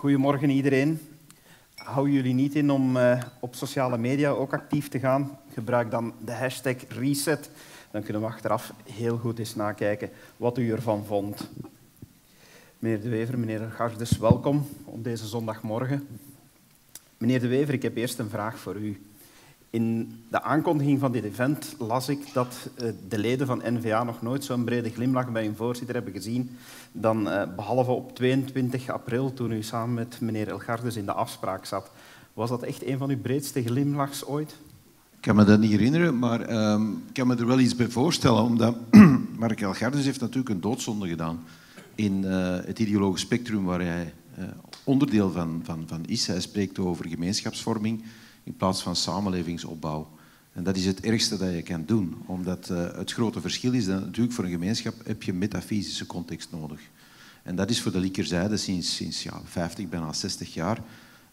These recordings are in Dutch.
Goedemorgen iedereen. Hou jullie niet in om uh, op sociale media ook actief te gaan? Gebruik dan de hashtag reset. Dan kunnen we achteraf heel goed eens nakijken wat u ervan vond. Meneer De Wever, meneer Gardes, welkom op deze zondagmorgen. Meneer De Wever, ik heb eerst een vraag voor u. In de aankondiging van dit event las ik dat eh, de leden van NVA nog nooit zo'n brede glimlach bij hun voorzitter hebben gezien dan eh, behalve op 22 april toen u samen met meneer Elgardes in de afspraak zat. Was dat echt een van uw breedste glimlachs ooit? Ik kan me dat niet herinneren, maar um, ik kan me er wel iets bij voorstellen. Omdat Mark Elgardes heeft natuurlijk een doodzonde gedaan in uh, het ideologisch spectrum waar hij onderdeel van, van, van is. Hij spreekt over gemeenschapsvorming in plaats van samenlevingsopbouw. En dat is het ergste dat je kan doen, omdat uh, het grote verschil is dat natuurlijk voor een gemeenschap heb je metafysische context nodig. En dat is voor de linkerzijde sinds, sinds ja, 50, bijna 60 jaar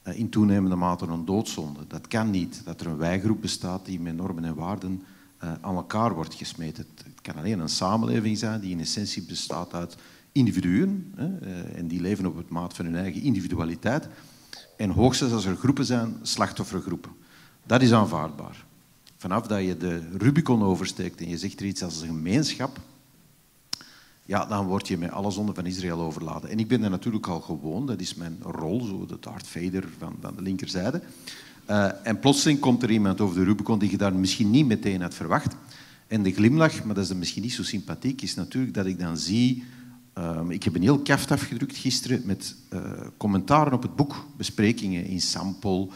uh, in toenemende mate een doodzonde. Dat kan niet, dat er een wijgroep bestaat die met normen en waarden uh, aan elkaar wordt gesmeten. Het, het, kan alleen een samenleving zijn die in essentie bestaat uit individuen hè, en die leven op het maat van hun eigen individualiteit. En hoogstens als er groepen zijn, slachtoffergroepen. Dat is aanvaardbaar. Vanaf dat je de Rubicon oversteekt en je zegt er iets als een gemeenschap, ja, dan word je met alle zonden van Israël overladen. En ik ben er natuurlijk al gewoon, dat is mijn rol, zo de Darth van, van de linkerzijde. Uh, en plotseling komt er iemand over de Rubicon die je daar misschien niet meteen had verwacht. En de glimlach, maar dat is misschien niet zo sympathiek, is natuurlijk dat ik dan zie... Um, ik heb een heel kaft afgedrukt gisteren met uh, commentaren op het boek, besprekingen in Sample,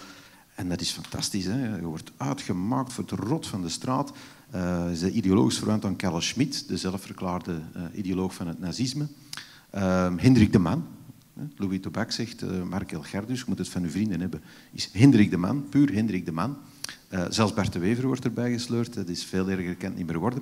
en dat is fantastisch. Hè? Je wordt uitgemaakt voor het rot van de straat. Uh, de ideologisch verwant aan Karl Schmitt, de zelfverklaarde uh, ideoloog van het nazisme. Uh, Hendrik de Man. Louis Tobac zegt, uh, Mark Elgerdus, je moet het van uw vrienden hebben, is Hendrik de Man, puur Hendrik de Man. Zelfs Bart de Wever wordt erbij gesleurd, dat is veel erger, het niet meer worden.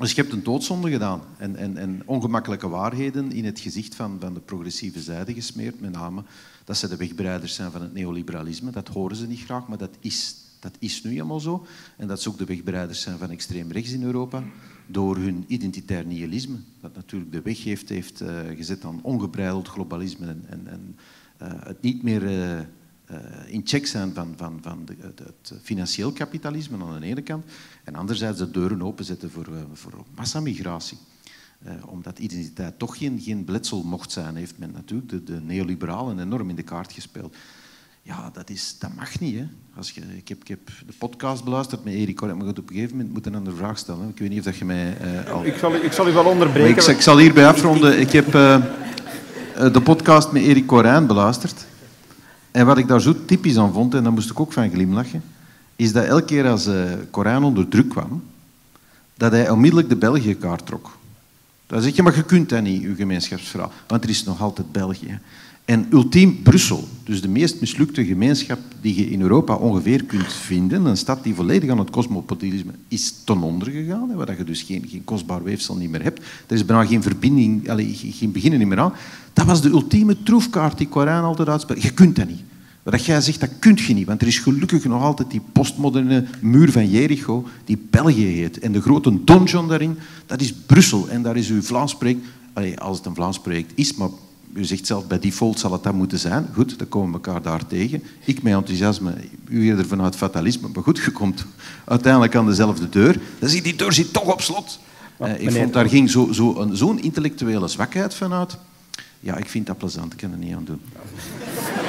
Dus je hebt een doodzonde gedaan en, en, en, ongemakkelijke waarheden in het gezicht van, van de progressieve zijde gesmeerd, met name dat ze de wegbereiders zijn van het neoliberalisme. Dat horen ze niet graag, maar dat is, dat is nu eenmaal zo. En dat ze ook de wegbereiders zijn van extreem rechts in Europa, door hun identitair nihilisme, dat natuurlijk de weg heeft, heeft uh, gezet aan ongebreideld globalisme en, en, uh, het niet meer... Uh, in check zijn van, van, van de, de, het financieel kapitalisme aan de ene kant en anderzijds de deuren openzetten voor, uh, voor massamigratie. Omdat identiteit toch geen, geen bletsel mocht zijn, heeft men natuurlijk de, de neoliberalen enorm in de kaart gespeeld. Ja, dat, is, dat mag niet. Hè. Als je, ik, heb, ik heb de podcast beluisterd met Erik maar op een gegeven moment moet een andere vraag stellen. Ik weet niet of dat je mij uh, al... Ik zal, ik zal u wel onderbreken. Ik, ik, zal hierbij afronden. Ik heb uh, de podcast met Erik Corijn beluisterd. En wat ik daar zo typisch aan vond, en daar moest ik ook van glimlachen, is dat elke keer als uh, Corijn onder druk kwam, dat hij onmiddellijk de België-kaart trok. Dan zeg je, maar je kunt dat niet, uw gemeenschapsverhaal, want er is nog altijd België. En ultiem Brussel, dus de meest mislukte gemeenschap die je in Europa ongeveer kunt vinden, een stad die volledig aan het cosmopolitisme is ten onder gegaan, waar je dus geen, geen kostbaar weefsel niet meer hebt. Er is bijna geen verbinding, geen beginnen meer aan. Dat was de ultieme troefkaart die Koran altijd uitspreekt. Je kunt dat niet. Wat jij zegt, dat kun je niet, want er is gelukkig nog altijd die postmoderne muur van Jericho die België heet. En de grote donjon daarin, dat is Brussel. En daar is uw Vlaams project, als het een Vlaams project is, maar u zegt zelf, bij default zal het dat moeten zijn. Goed, dan komen we elkaar daar tegen. Ik met enthousiasme, u eerder vanuit fatalisme. Maar goed, je komt uiteindelijk aan dezelfde deur. Dan zie die deur zit toch op slot. Uh, ik vond daar ging zo'n zo, zo intellectuele zwakheid vanuit. Ja, ik vind dat plezant. Ik kan er niet aan doen.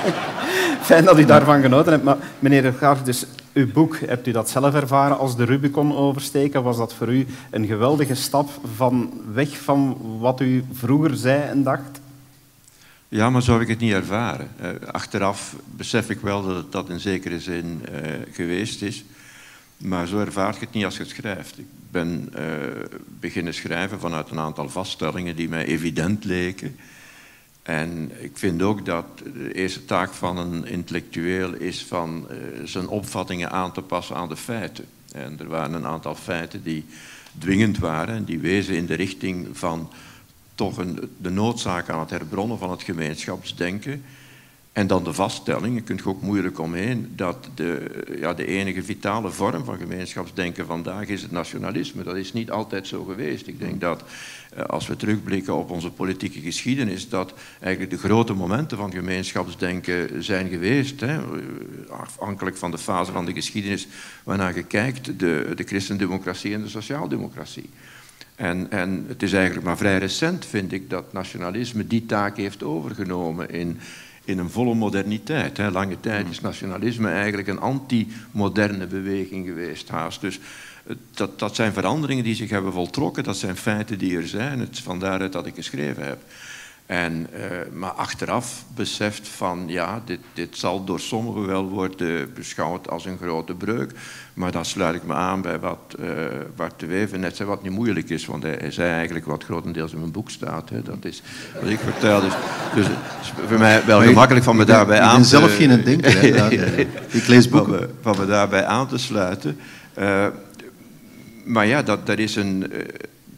Fijn dat u daarvan genoten hebt. Maar meneer de Graaf, dus uw boek, hebt u dat zelf ervaren als de Rubicon oversteken? Was dat voor u een geweldige stap van weg van wat u vroeger zei en dacht? Ja, maar zo heb ik het niet ervaren. Uh, achteraf besef ik wel dat het dat in zekere zin uh, geweest is. Maar zo ervaar ik het niet als je het schrijft. Ik ben uh, beginnen schrijven vanuit een aantal vaststellingen die mij evident leken. En ik vind ook dat de eerste taak van een intellectueel is van zijn opvattingen aan te passen aan de feiten. En er waren een aantal feiten die dwingend waren en die wezen in de richting van toch een, de noodzaak aan het herbronnen van het gemeenschapsdenken. En dan de vaststelling, je kunt er ook moeilijk omheen, dat de, ja, de enige vitale vorm van gemeenschapsdenken vandaag is het nationalisme. Dat is niet altijd zo geweest. Ik denk dat eh, als we terugblikken op onze politieke geschiedenis, dat eigenlijk de grote momenten van gemeenschapsdenken zijn geweest. Hè. Afhankelijk van de fase van de geschiedenis waarnaar je kijkt, de, de christendemocratie en de sociaaldemocratie. En, en het is eigenlijk maar vrij recent, vind ik, dat nationalisme die taak heeft overgenomen in in een volle moderniteit. Hè. Lange tijd is nationalisme eigenlijk een anti-moderne beweging geweest, haast. Dus eh, dat, dat zijn veranderingen die zich hebben voltrokken, dat zijn feiten die er zijn. Het is van daaruit dat ik geschreven heb. En, uh, maar achteraf beseft van ja, dit, dit zal door sommigen wel worden beschouwd als een grote breuk. Maar dan sluit ik me aan bij wat uh, Bart de Wever net zei, wat niet moeilijk is. Want hij, hij, zei eigenlijk wat grotendeels in mijn boek staat. Hè. Dat is wat ik vertel. Dus, dus het is voor mij wel gemakkelijk van me daarbij aan te... Ik ben zelf geen denker. ik lees boeken. Van me, van me, daarbij aan te sluiten. Uh, maar ja, dat, dat is een...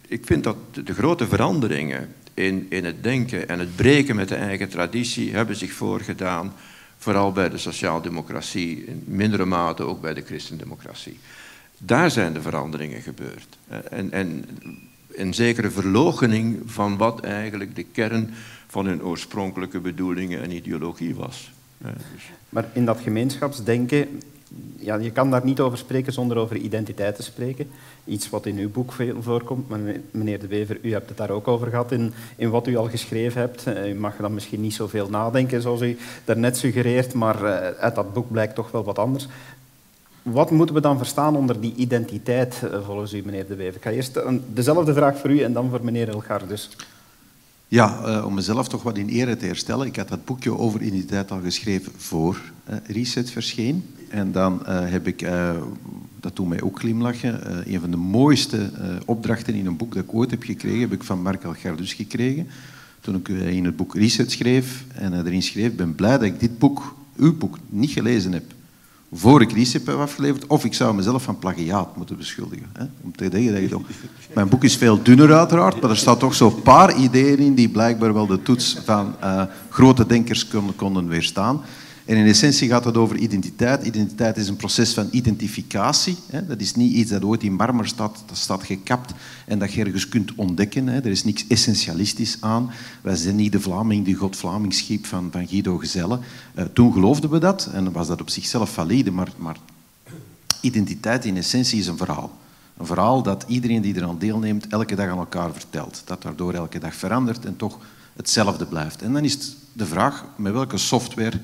ik vind dat de grote veranderingen in, in het denken en het breken met de eigen traditie hebben zich voorgedaan, vooral bij de sociaaldemocratie, in mindere mate ook bij de christendemocratie. Daar zijn de veranderingen gebeurd. En, en een zekere verlogening van wat eigenlijk de kern van hun oorspronkelijke bedoelingen en ideologie was. Dus- maar in dat gemeenschapsdenken, ja, je kan daar niet over spreken zonder over identiteit te spreken. Iets wat in uw boek veel voorkomt. Meneer De Wever, u hebt het daar ook over gehad in, in wat u al geschreven hebt. Eh, u mag dan misschien niet zoveel nadenken zoals u daarnet suggereert, maar eh, uit dat boek blijkt toch wel wat anders. Wat moeten we dan verstaan onder die identiteit, eh, volgens u, meneer De Wever? Ik ga eerst dezelfde vraag voor u en dan voor meneer Elgar. Dus. Ja, om mezelf toch wat in ere te herstellen. Ik had dat boekje over identiteit al geschreven voor Reset verscheen. En dan heb ik dat doet mij ook glimlachen. Een van de mooiste opdrachten in een boek dat ik ooit heb gekregen, heb ik van Mark Algardus gekregen. Toen ik in het boek Reset schreef en erin schreef, ben blij dat ik dit boek, uw boek, niet gelezen heb. Voor ik Reset heb afgeleverd, of ik zou mezelf van plagiaat moeten beschuldigen. Hè? Om te denken dat je toch... Mijn boek is veel dunner uiteraard, maar er staat toch zo'n paar ideeën in die blijkbaar wel de toets van grote denkers konden, konden weerstaan. En in essentie gaat het over identiteit. Identiteit is een proces van identificatie. Dat is niet iets dat ooit in marmer staat, dat staat gekapt en dat je ergens kunt ontdekken. Er is niks essentialistisch aan. Wij zijn niet de Vlaming die God Vlaming schiep van, van Guido Gezelle. Uh, toen geloofden we dat en was dat op zichzelf valide, maar, maar identiteit in essentie is een verhaal. Een verhaal dat iedereen die eraan deelneemt elke dag aan elkaar vertelt. Dat daardoor elke dag verandert en toch hetzelfde blijft. En dan is de vraag, met welke software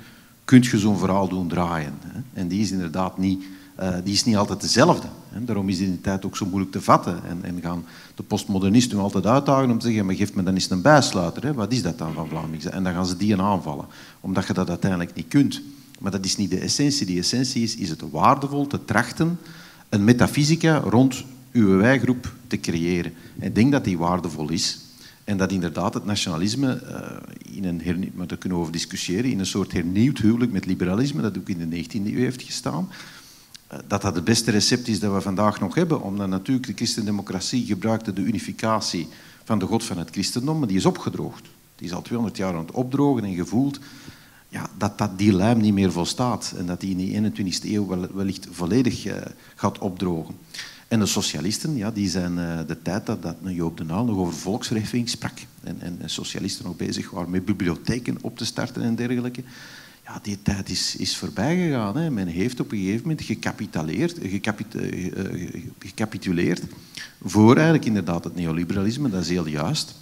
kun je zo'n verhaal doen draaien. Hè? En die is inderdaad niet, uh, die is niet altijd dezelfde. Hè? Daarom is identiteit ook zo moeilijk te vatten. En, en gaan de postmodernisten nu altijd uitdagen om te zeggen, maar geef me dan eens een bijsluiter. Hè? Wat is dat dan van Vlamings? En dan gaan ze die aanvallen, omdat je dat uiteindelijk niet kunt. Maar dat is niet de essentie. Die essentie is, is het waardevol te trachten een metafysica rond uw wijgroep te creëren. En denk dat die waardevol is. En dat inderdaad het nationalisme, uh, in een hernie- maar daar kunnen we over discussiëren, in een soort hernieuwd huwelijk met liberalisme, dat ook in de 19e eeuw heeft gestaan, uh, dat dat het beste recept is dat we vandaag nog hebben. Omdat natuurlijk de christendemocratie gebruikte de unificatie van de God van het christendom, maar die is opgedroogd. Die is al 200 jaar aan het opdrogen en gevoeld ja, dat, dat die lijm niet meer volstaat en dat die in de 21e eeuw wellicht volledig uh, gaat opdrogen. En de socialisten, ja, die zijn uh, de tijd dat, dat Joop de Naal nog over volksrechtering sprak en, en, en, socialisten nog bezig waren met bibliotheken op te starten en dergelijke. Ja, die tijd is, is voorbij gegaan. Hè. Men heeft op een gegeven moment gecapituleerd, gecapit, uh, gecapituleerd voor eigenlijk inderdaad het neoliberalisme, dat is heel juist.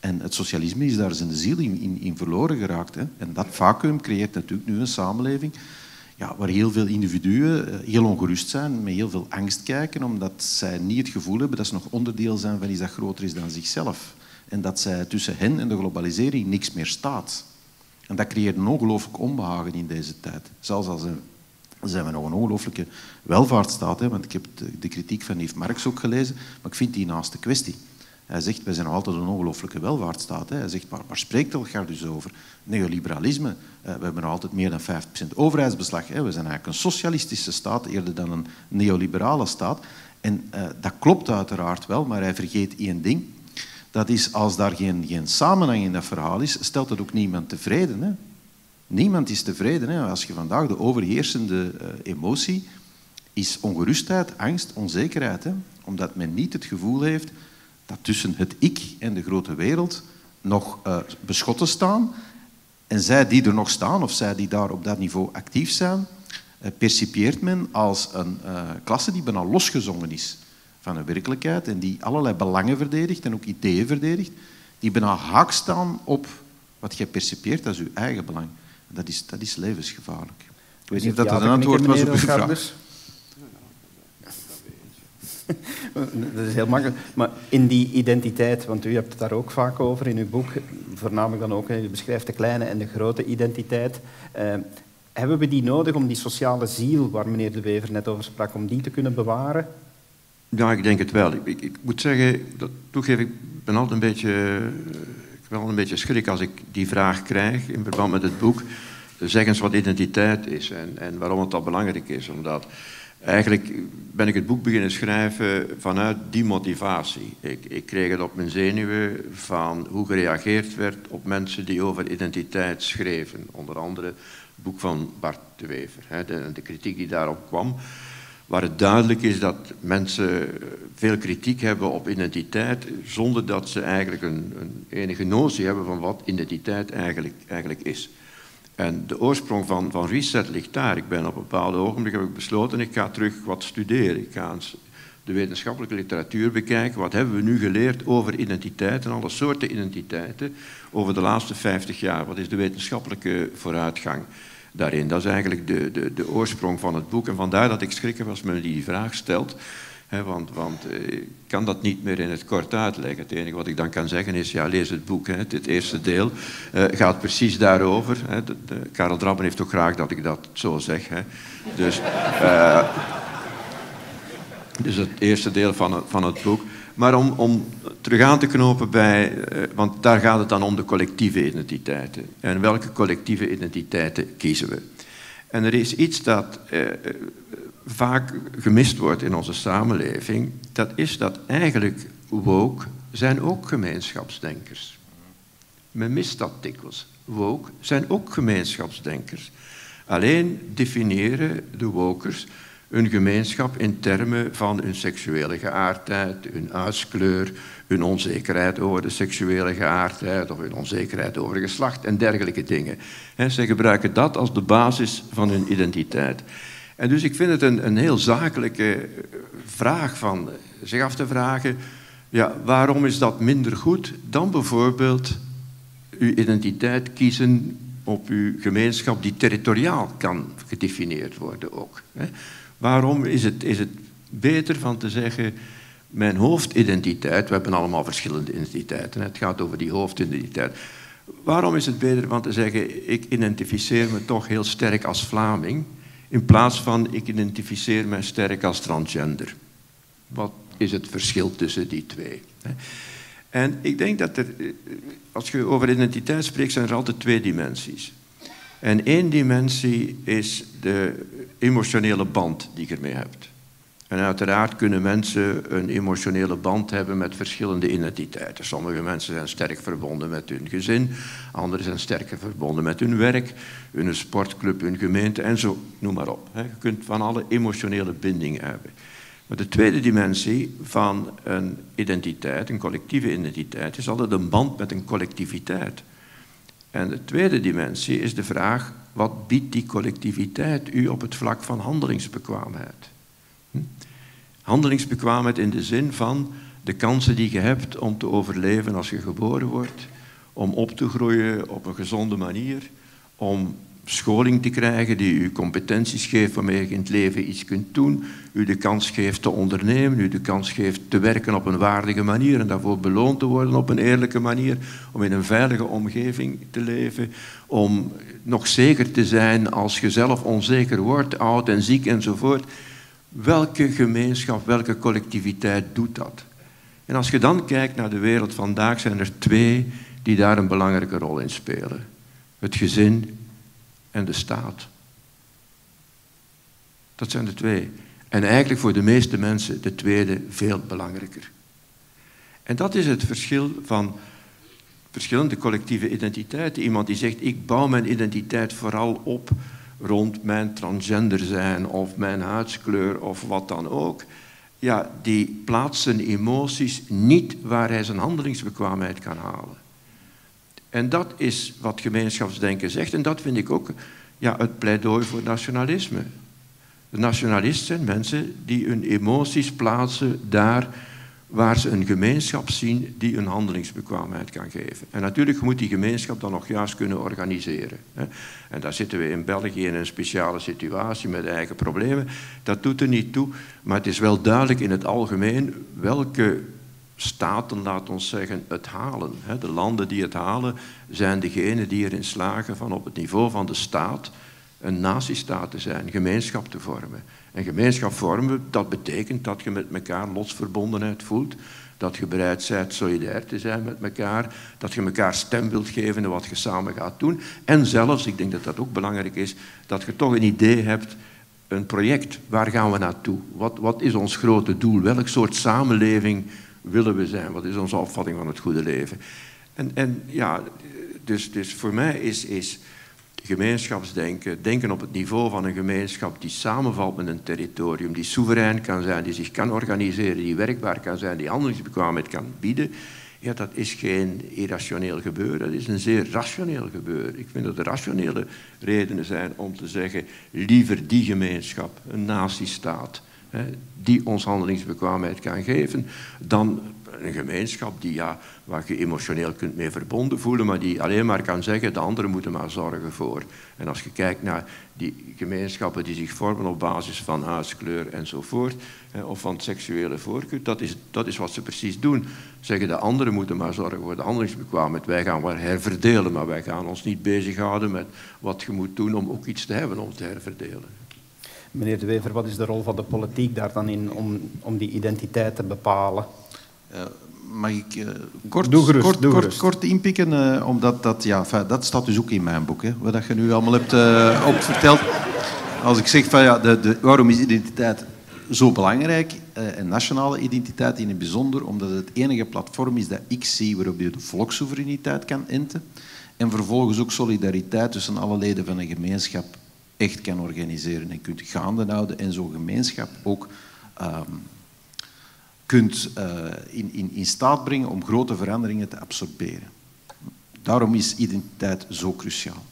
En het socialisme is daar zijn ziel in, in, in verloren geraakt. Hè. En dat vacuüm creëert natuurlijk nu een samenleving ja, waar heel veel individuen eh, heel ongerust zijn, met heel veel angst kijken, omdat zij niet het gevoel hebben dat ze nog onderdeel zijn van iets dat groter is dan zichzelf. En dat zij tussen hen en de globalisering niks meer staat. En dat creëert een ongelooflijk onbehagen in deze tijd. Zelfs als een, zijn we nog een ongelooflijke welvaartsstaat. Hè? Want ik heb de, de kritiek van Yves Marx ook gelezen, maar ik vind die naast de kwestie. Hij zegt, wij zijn nog altijd een ongelooflijke welvaartsstaat. Hè. Hij zegt, waar, waar spreekt elkaar dus over? Neoliberalisme. Uh, we hebben nog altijd meer dan 50% overheidsbeslag. Hè. We zijn eigenlijk een socialistische staat eerder dan een neoliberale staat. En uh, dat klopt uiteraard wel, maar hij vergeet één ding. Dat is, als daar geen, geen samenhang in dat verhaal is, stelt het ook niemand tevreden. Hè. Niemand is tevreden. Hè. Als je vandaag de overheersende uh, emotie is ongerustheid, angst, onzekerheid. Hè. Omdat men niet het gevoel heeft dat tussen het ik en de grote wereld nog uh, beschotten staan. En zij die er nog staan, of zij die daar op dat niveau actief zijn, uh, percipieert men als een klasse die bijna losgezongen is van de werkelijkheid en die allerlei belangen verdedigt en ook ideeën verdedigt, die bijna haak staan op wat je percipieert als je eigen belang. Dat is, dat is levensgevaarlijk. Ik weet niet of dat, dat een antwoord was op uw vraag. dat is heel makkelijk. Maar in die identiteit, want u hebt het daar ook vaak over in uw boek, voornamelijk dan ook, je beschrijft de kleine en de grote identiteit. Eh, hebben we die nodig om die sociale ziel, waar meneer De Wever net over sprak, om die te kunnen bewaren? Ja, ik denk het wel. Ik, ik, moet zeggen, dat ik ben altijd een beetje, ik ben altijd een beetje schrik als ik die vraag krijg in verband met het boek. Zeg eens wat identiteit is en, en waarom het dat belangrijk is. Omdat eigenlijk ben ik het boek beginnen schrijven vanuit die motivatie. Ik, ik kreeg het op mijn zenuwen van hoe gereageerd werd op mensen die over identiteit schreven. Onder andere het boek van Bart de Wever, de, de kritiek die daarop kwam waar het duidelijk is dat mensen veel kritiek hebben op identiteit, zonder dat ze eigenlijk een, een enige notie hebben van wat identiteit eigenlijk, eigenlijk is. En de oorsprong van, van Reset ligt daar. Ik ben op een bepaald ogenblik heb ik besloten, ik ga terug wat studeren. Ik ga de wetenschappelijke literatuur bekijken. Wat hebben we nu geleerd over identiteit en alle soorten identiteiten over de laatste 50 jaar? Wat is de wetenschappelijke vooruitgang? daarin. Dat is eigenlijk de, de, de oorsprong van het boek. En vandaar dat ik schrikken was men die vraag stelt. Want, want eh, ik kan dat niet meer in het kort uitleggen. Het enige wat ik dan kan zeggen is, ja, lees het boek. Het eerste deel uh, gaat precies daarover. De, Karel Drabben heeft ook graag dat ik dat zo zeg. Dus, uh, dus het eerste deel van het, van het boek. Maar om, om terug aan te knopen bij, want daar gaat het dan om de collectieve identiteiten. En welke collectieve identiteiten kiezen we? En er is iets dat vaak gemist wordt in onze samenleving. Dat is dat eigenlijk woke zijn ook gemeenschapsdenkers. Men mist dat dikwijls. Woke zijn ook gemeenschapsdenkers. Alleen definiëren de wokers een gemeenschap in termen van hun seksuele geaardheid, hun huidskleur, hun onzekerheid over de seksuele geaardheid of hun onzekerheid over geslacht en dergelijke dingen. ze gebruiken dat als de basis van hun identiteit. En dus ik vind het een, een heel zakelijke vraag van zich af te vragen, ja, waarom is dat minder goed dan bijvoorbeeld uw identiteit kiezen op uw gemeenschap die territoriaal kan gedefinieerd worden ook. Waarom is het, is het beter van te zeggen, mijn hoofdidentiteit, we hebben allemaal verschillende identiteiten, het gaat over die hoofdidentiteit. Waarom is het beter van te zeggen, ik identificeer me toch heel sterk als Vlaming, in plaats van ik identificeer me sterk als transgender? Wat is het verschil tussen die twee? En ik denk dat er, als je over identiteit spreekt, zijn er altijd twee dimensies. En één dimensie is de emotionele band die je ermee hebt. En uiteraard kunnen mensen een emotionele band hebben met verschillende identiteiten. Sommige mensen zijn sterk verbonden met hun gezin, anderen zijn sterker verbonden met hun werk, hun sportclub, hun gemeente en zo, noem maar op. Je kunt van alle emotionele bindingen hebben. Maar de tweede dimensie van een identiteit, een collectieve identiteit, is altijd een band met een collectiviteit. En de tweede dimensie is de vraag, wat biedt die collectiviteit u op het vlak van handelingsbekwaamheid? Handelingsbekwaamheid in de zin van de kansen die je hebt om te overleven als je geboren wordt, om op te groeien op een gezonde manier, om scholing te krijgen die u competenties geeft waarmee je in het leven iets kunt doen, u de kans geeft te ondernemen, u de kans geeft te werken op een waardige manier en daarvoor beloond te worden op een eerlijke manier, om in een veilige omgeving te leven, om nog zeker te zijn als je zelf onzeker wordt, oud en ziek enzovoort. Welke gemeenschap, welke collectiviteit doet dat? En als je dan kijkt naar de wereld vandaag, zijn er twee die daar een belangrijke rol in spelen. Het gezin en de staat. Dat zijn de twee. En eigenlijk voor de meeste mensen de tweede veel belangrijker. En dat is het verschil van verschillende collectieve identiteiten. Iemand die zegt, ik bouw mijn identiteit vooral op rond mijn transgender zijn of mijn huidskleur of wat dan ook. Ja, die plaatst zijn emoties niet waar hij zijn handelingsbekwaamheid kan halen. En dat is wat gemeenschapsdenken zegt en dat vind ik ook ja, het pleidooi voor nationalisme. De nationalisten zijn mensen die hun emoties plaatsen daar waar ze een gemeenschap zien die een handelingsbekwaamheid kan geven. En natuurlijk moet die gemeenschap dan nog juist kunnen organiseren. En daar zitten we in België in een speciale situatie met eigen problemen. Dat doet er niet toe, maar het is wel duidelijk in het algemeen welke staten, laat ons zeggen, het halen. De landen die het halen zijn degenen die erin slagen van op het niveau van de staat een nazistaat te zijn, gemeenschap te vormen. En gemeenschap vormen, dat betekent dat je met elkaar lotsverbondenheid voelt, dat je bereid bent solidair te zijn met elkaar, dat je elkaar stem wilt geven in wat je samen gaat doen. En zelfs, ik denk dat dat ook belangrijk is, dat je toch een idee hebt, een project, waar gaan we naartoe? Wat, wat is ons grote doel? Welk soort samenleving willen we zijn? Wat is onze opvatting van het goede leven? En, en ja, dus, dus voor mij is, is gemeenschapsdenken, denken op het niveau van een gemeenschap die samenvalt met een territorium, die soeverein kan zijn, die zich kan organiseren, die werkbaar kan zijn, die handelingsbekwaamheid kan bieden, ja, dat is geen irrationeel gebeuren, dat is een zeer rationeel gebeuren. Ik vind dat er rationele redenen zijn om te zeggen, liever die gemeenschap, een nazistaat, die ons handelingsbekwaamheid kan geven, dan een gemeenschap die, ja, waar je emotioneel kunt mee verbonden voelen, maar die alleen maar kan zeggen, de anderen moeten maar zorgen voor. En als je kijkt naar die gemeenschappen die zich vormen op basis van huidskleur enzovoort, of van seksuele voorkeur, dat is, dat is wat ze precies doen. Zeggen, de anderen moeten maar zorgen voor de handelingsbekwaamheid. Wij gaan wel herverdelen, maar wij gaan ons niet bezighouden met wat je moet doen om ook iets te hebben om te herverdelen. Meneer De Wever, wat is de rol van de politiek daar dan in om, om die identiteit te bepalen? Uh, mag ik uh, kort, gerust, kort, kort, kort, inpikken? Uh, omdat dat, ja, dat staat dus ook in mijn boek, hè, wat je nu allemaal hebt op verteld. Als ik zeg van ja, de, de, waarom is identiteit zo belangrijk, en nationale identiteit in het bijzonder, omdat het enige platform is dat ik zie waarop je de volkssoevereiniteit kan enten. En vervolgens ook solidariteit tussen alle leden van een gemeenschap echt kan organiseren en kunt gaande houden en zo'n gemeenschap ook um, kunt uh, in, in, in staat brengen om grote veranderingen te absorberen. Daarom is identiteit zo cruciaal.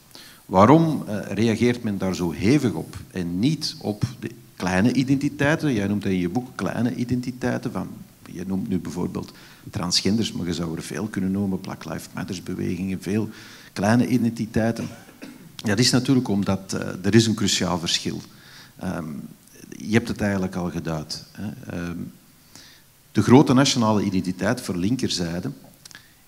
Waarom uh, reageert men daar zo hevig op en niet op de kleine identiteiten? Jij noemt in je boek kleine identiteiten. Van, je noemt nu bijvoorbeeld transgenders, maar je zou er veel kunnen noemen, Black Lives Matter bewegingen, veel kleine identiteiten. Dat is natuurlijk omdat uh, er is een cruciaal verschil. Um, je hebt het eigenlijk al geduid. Hè. Um, de grote nationale identiteit voor linkerzijde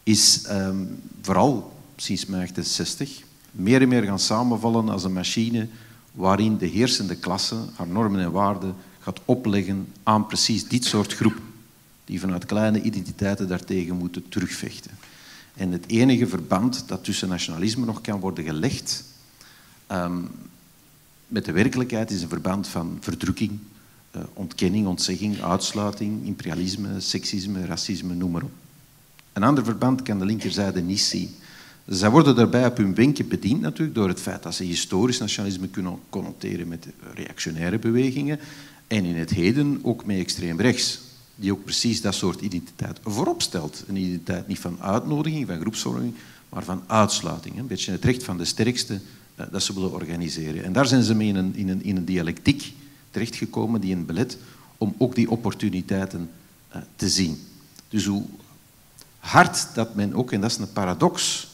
is um, vooral sinds mei 60 meer en meer gaan samenvallen als een machine waarin de heersende klasse haar normen en waarden gaat opleggen aan precies dit soort groep die vanuit kleine identiteiten daartegen moeten terugvechten. En het enige verband dat tussen nationalisme nog kan worden gelegd um, met de werkelijkheid is een verband van verdrukking, ontkenning, ontzegging, uitsluiting, imperialisme, seksisme, racisme, noem maar op. Een ander verband kan de linkerzijde niet zien. Zij worden daarbij op hun benkje bediend natuurlijk door het feit dat ze historisch nationalisme kunnen connoteren met reactionaire bewegingen en in het heden ook met extreem rechts, die ook precies dat soort identiteit voorop stelt. Een identiteit niet van uitnodiging, van groepsvorming, maar van uitsluiting. Een beetje het recht van de sterkste uh, dat ze willen organiseren. En daar zijn ze mee in een, in een dialectiek terechtgekomen die een belet om ook die opportuniteiten uh, te zien. Dus hoe hard dat men ook, en dat is een paradox,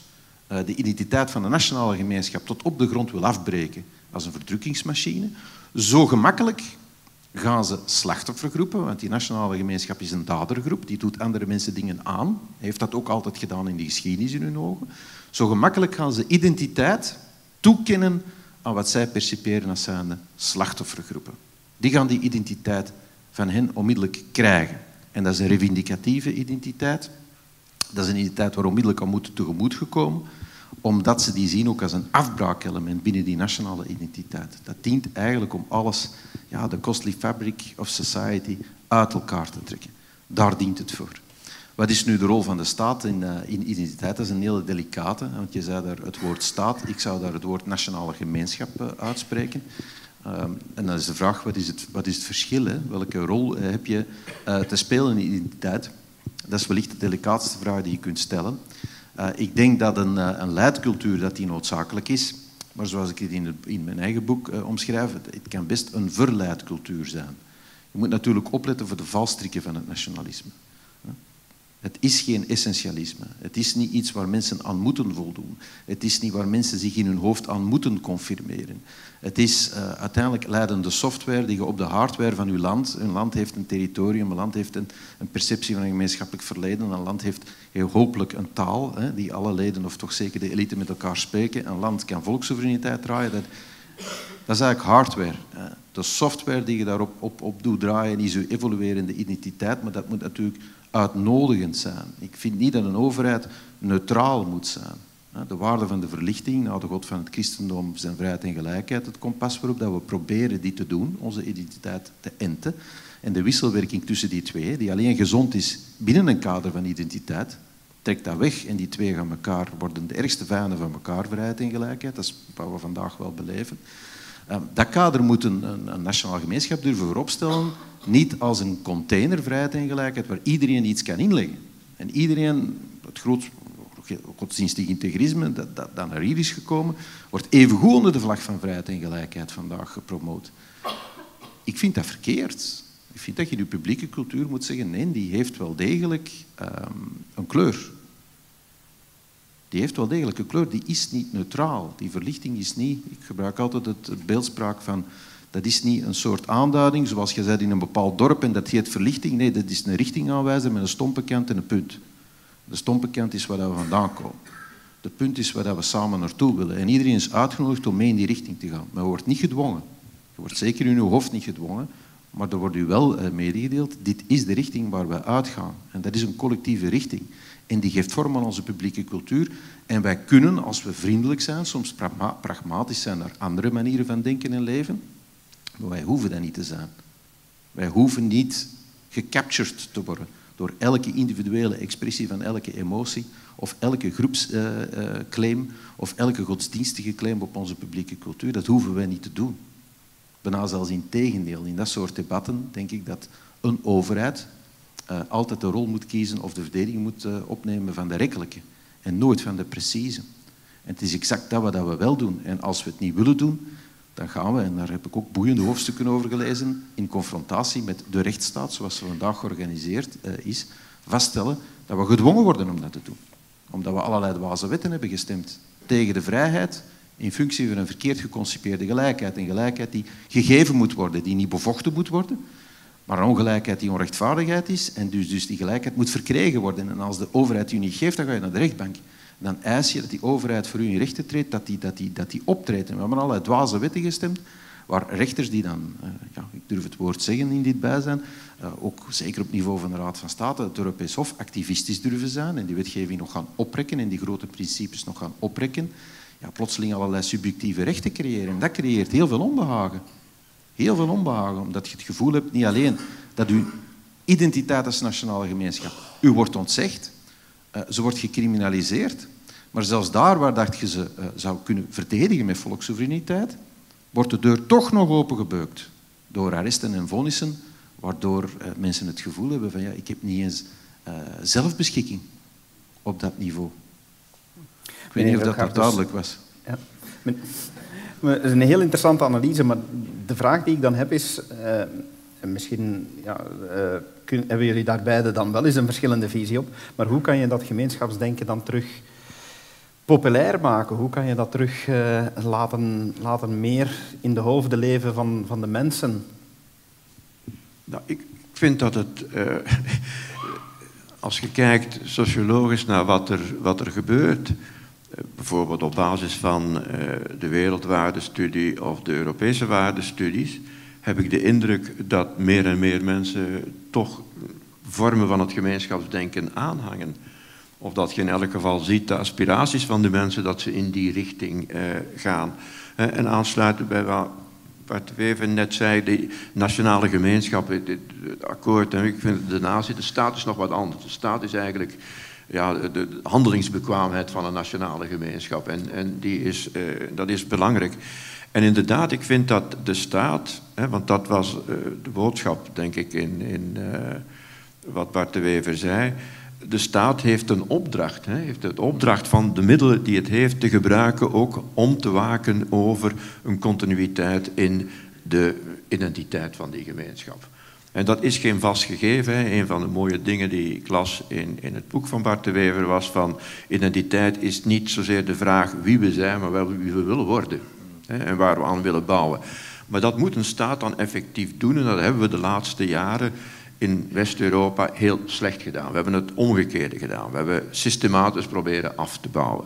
uh, de identiteit van de nationale gemeenschap tot op de grond wil afbreken als een verdrukkingsmachine, zo gemakkelijk gaan ze slachtoffergroepen, want die nationale gemeenschap is een dadergroep, die doet andere mensen dingen aan, heeft dat ook altijd gedaan in de geschiedenis in hun ogen. Zo gemakkelijk gaan ze identiteit toekennen aan wat zij perciperen als zijnde slachtoffergroepen. Die gaan die identiteit van hen onmiddellijk krijgen. En dat is een revindicatieve identiteit. Dat is een identiteit waar onmiddellijk aan moet tegemoet gekomen, omdat ze die zien ook als een afbraakelement binnen die nationale identiteit. Dat dient eigenlijk om alles, ja, de costly fabric of society, uit elkaar te trekken. Daar dient het voor. Wat is nu de rol van de staat in, uh, in identiteit? Dat is een hele delicate, want je zei daar het woord staat. Ik zou daar het woord nationale gemeenschap uh, uitspreken. Um, en dan is de vraag, wat is het, wat is het verschil? Hè? Welke rol uh, heb je te spelen in identiteit? Dat is wellicht de delicaatste vraag die je kunt stellen. ik denk dat een, een leidcultuur dat die noodzakelijk is. Maar zoals ik het in, in mijn eigen boek omschrijf, het, het kan best een verleidcultuur zijn. Je moet natuurlijk opletten voor de valstrikken van het nationalisme. Het is geen essentialisme. Het is niet iets waar mensen aan moeten voldoen. Het is niet waar mensen zich in hun hoofd aan moeten confirmeren. Het is uh, uiteindelijk leidende software die je op de hardware van uw land... Een land heeft een territorium, een land heeft een, een perceptie van een gemeenschappelijk verleden. Een land heeft heel hopelijk een taal hè, die alle leden, of toch zeker de elite, met elkaar spreken. Een land kan volkssoevereiniteit draaien. Dat, dat is eigenlijk hardware. De software die je daarop op, op doet draaien is uw evoluerende identiteit, maar dat moet natuurlijk uitnodigend zijn. Ik vind niet dat een overheid neutraal moet zijn. De waarde van de verlichting, nou de God van het christendom, zijn vrijheid en gelijkheid, het kompas waarop dat we proberen die te doen, onze identiteit te enten. En de wisselwerking tussen die twee, die alleen gezond is binnen een kader van identiteit, trekt dat weg en die twee gaan elkaar, worden de ergste vijanden van elkaar, vrijheid en gelijkheid. Dat is wat we vandaag wel beleven. Ehm, dat kader moet een, een, nationaal gemeenschap durven vooropstellen, niet als een container vrijheid en gelijkheid waar iedereen iets kan inleggen. En iedereen, het groot godsdienstig integrisme dat, dat, dat naar hier is gekomen, wordt evengoed onder de vlag van vrijheid en gelijkheid vandaag gepromoot. Ik vind dat verkeerd. Ik vind dat je de publieke cultuur moet zeggen, nee, die heeft wel degelijk um, een kleur die heeft wel degelijk een kleur, die is niet neutraal. Die verlichting is niet, ik gebruik altijd het, beeldspraak van, dat is niet een soort aanduiding, zoals je zei in een bepaald dorp en dat heet verlichting. Nee, dat is een richtingaanwijzer met een stompe kant en een punt. De stompe kant is waar we vandaan komen. De punt is waar we samen naartoe willen. En iedereen is uitgenodigd om mee in die richting te gaan. Maar wordt niet gedwongen. Je wordt zeker in uw hoofd niet gedwongen. Maar er wordt u wel eh, medegedeeld, dit is de richting waar we uitgaan. En dat is een collectieve richting. En die geeft vorm aan onze publieke cultuur. En wij kunnen, als we vriendelijk zijn, soms pragmatisch zijn naar andere manieren van denken en leven. Maar wij hoeven dat niet te zijn. Wij hoeven niet gecaptured te worden door elke individuele expressie van elke emotie of elke groepsclaim uh, uh, of elke godsdienstige claim op onze publieke cultuur. Dat hoeven wij niet te doen. Bijna zelfs in tegendeel. In dat soort debatten denk ik dat een overheid uh, altijd de rol moet kiezen of de verdediging moet uh, opnemen van de rekkelijke en nooit van de precieze. En het is exact dat wat we wel doen. En als we het niet willen doen, dan gaan we, en daar heb ik ook boeiende hoofdstukken over gelezen, in confrontatie met de rechtsstaat, zoals ze vandaag georganiseerd uh, is, vaststellen dat we gedwongen worden om dat te doen. Omdat we allerlei dwaze wetten hebben gestemd tegen de vrijheid in functie van een verkeerd geconcipeerde gelijkheid. Een gelijkheid die gegeven moet worden, die niet bevochten moet worden, maar een ongelijkheid die onrechtvaardigheid is en dus, dus die gelijkheid moet verkregen worden. En als de overheid u niet geeft, dan ga je naar de rechtbank. Dan eis je dat die overheid voor u in rechten treedt, dat die, dat die, dat die optreedt. En we hebben allerlei dwaze wetten gestemd, waar rechters die dan, uh, ja, ik durf het woord zeggen in dit bijzijn, uh, ook zeker op niveau van de Raad van State, het Europees Hof, activistisch durven zijn en die wetgeving nog gaan oprekken en die grote principes nog gaan oprekken. Ja, plotseling allerlei subjectieve rechten creëren. En dat creëert heel veel onbehagen. Heel veel onbehagen, omdat je het gevoel hebt niet alleen dat uw identiteit als nationale gemeenschap u wordt ontzegd, uh, ze wordt gecriminaliseerd, maar zelfs daar waar dacht je ze uh, zou kunnen verdedigen met volkssoevereiniteit, wordt de deur toch nog opengebeukt door arresten en vonnissen, waardoor uh, mensen het gevoel hebben van ja, ik heb niet eens zelfbeschikking op dat niveau. Ik weet niet of dat, dat duidelijk was. Ja. Het is een heel interessante analyse, maar de vraag die ik dan heb is, uh, misschien ja, kun, hebben jullie daar beide dan wel eens een verschillende visie op, maar hoe kan je dat gemeenschapsdenken dan terug populair maken? Hoe kan je dat terug uh, laten, laten meer in de hoofden leven van, van de mensen? Nou, ik vind dat het, als je kijkt sociologisch naar wat er, wat er gebeurt, bijvoorbeeld op basis van eh, de wereldwaardestudie of de Europese waardestudies, heb ik de indruk dat meer en meer mensen toch vormen van het gemeenschapsdenken aanhangen. Of dat je in elk geval ziet de aspiraties van de mensen, dat ze in die richting uh, gaan. en aansluiten bij wat Bart Wever net zei, de nationale gemeenschap, het, akkoord, en ik vind de natie, de staat is nog wat anders. De staat is eigenlijk ja, de, handelingsbekwaamheid van een nationale gemeenschap. En, en die is, uh, dat is belangrijk. En inderdaad, ik vind dat de staat, hè, want dat was uh, de boodschap, denk ik, in, in uh, wat Bart de Wever zei. De staat heeft een opdracht, hè, heeft de opdracht van de middelen die het heeft te gebruiken ook om te waken over een continuïteit in de identiteit van die gemeenschap. En dat is geen vast gegeven. Hè. Een van de mooie dingen die ik las in, in het boek van Bart de Wever was van identiteit is niet zozeer de vraag wie we zijn, maar wel wie we willen worden. Hè, en waar we aan willen bouwen. Maar dat moet een staat dan effectief doen en dat hebben we de laatste jaren in West-Europa heel slecht gedaan. We hebben het omgekeerde gedaan. We hebben systematisch proberen af te bouwen.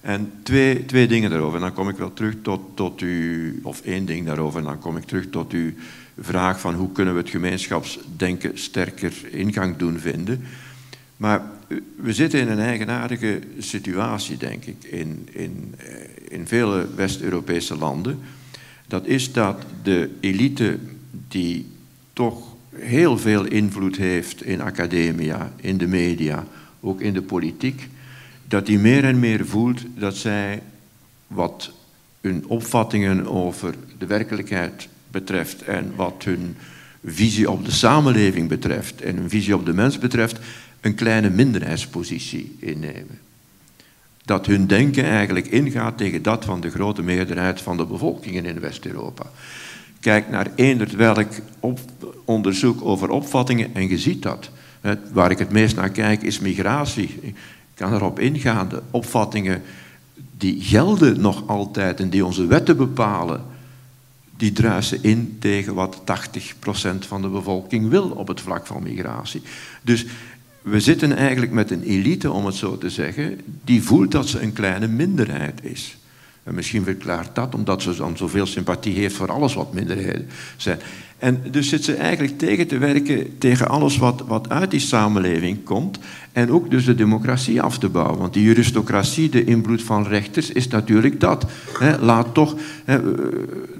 En twee, twee dingen daarover. En dan kom ik wel terug tot, tot u, of één ding daarover, en dan kom ik terug tot uw vraag van hoe kunnen we het gemeenschapsdenken sterker ingang doen vinden. Maar we zitten in een eigenaardige situatie, denk ik, in, in, eh, in vele West-Europese landen. Dat is dat de elite die toch heel veel invloed heeft in academia, in de media, ook in de politiek, dat die meer en meer voelt dat zij wat hun opvattingen over de werkelijkheid betreft en wat hun visie op de samenleving betreft en hun visie op de mens betreft, een kleine minderheidspositie innemen. Dat hun denken eigenlijk ingaat tegen dat van de grote meerderheid van de bevolkingen in West-Europa. Kijk naar eender welk onderzoek over opvattingen en je ziet dat. Waar ik het meest naar kijk is migratie. Ik kan erop ingaan. De opvattingen die gelden nog altijd en die onze wetten bepalen, die druisen in tegen wat 80% van de bevolking wil op het vlak van migratie. Dus we zitten eigenlijk met een elite, om het zo te zeggen, die voelt dat ze een kleine minderheid is. En misschien verklaart dat omdat ze dan zoveel sympathie heeft voor alles wat minderheden zijn. En dus zit ze eigenlijk tegen te werken tegen alles wat, wat uit die samenleving komt. En ook dus de democratie af te bouwen. Want die juristocratie, de invloed van rechters, is natuurlijk dat. laat toch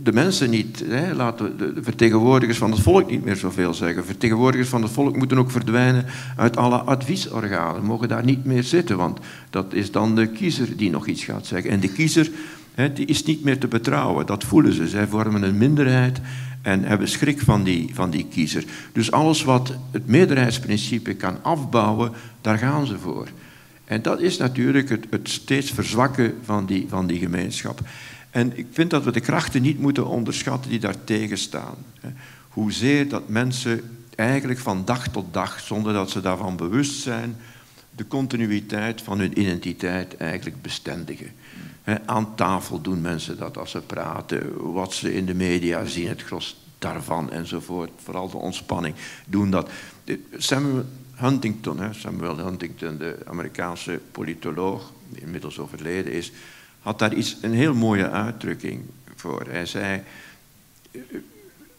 de mensen niet, laat de, vertegenwoordigers van het volk niet meer zoveel zeggen. Vertegenwoordigers van het volk moeten ook verdwijnen uit alle adviesorganen. Mogen daar niet meer zitten, want dat is dan de kiezer die nog iets gaat zeggen. En de kiezer die is niet meer te betrouwen, dat voelen ze. Zij vormen een minderheid en hebben schrik van die, van die kiezer. Dus alles wat het meerderheidsprincipe kan afbouwen, daar gaan ze voor. En dat is natuurlijk het, het steeds verzwakken van die, van die gemeenschap. En ik vind dat we de krachten niet moeten onderschatten die daar tegenstaan. Hoezeer dat mensen eigenlijk van dag tot dag, zonder dat ze daarvan bewust zijn, de continuïteit van hun identiteit eigenlijk bestendigen. Aan tafel doen mensen dat als ze praten, wat ze in de media zien, het gros daarvan enzovoort. Vooral de ontspanning doen dat. Samuel Huntington, Samuel Huntington, de Amerikaanse politoloog, die inmiddels overleden is, had daar iets, een heel mooie uitdrukking voor. Hij zei,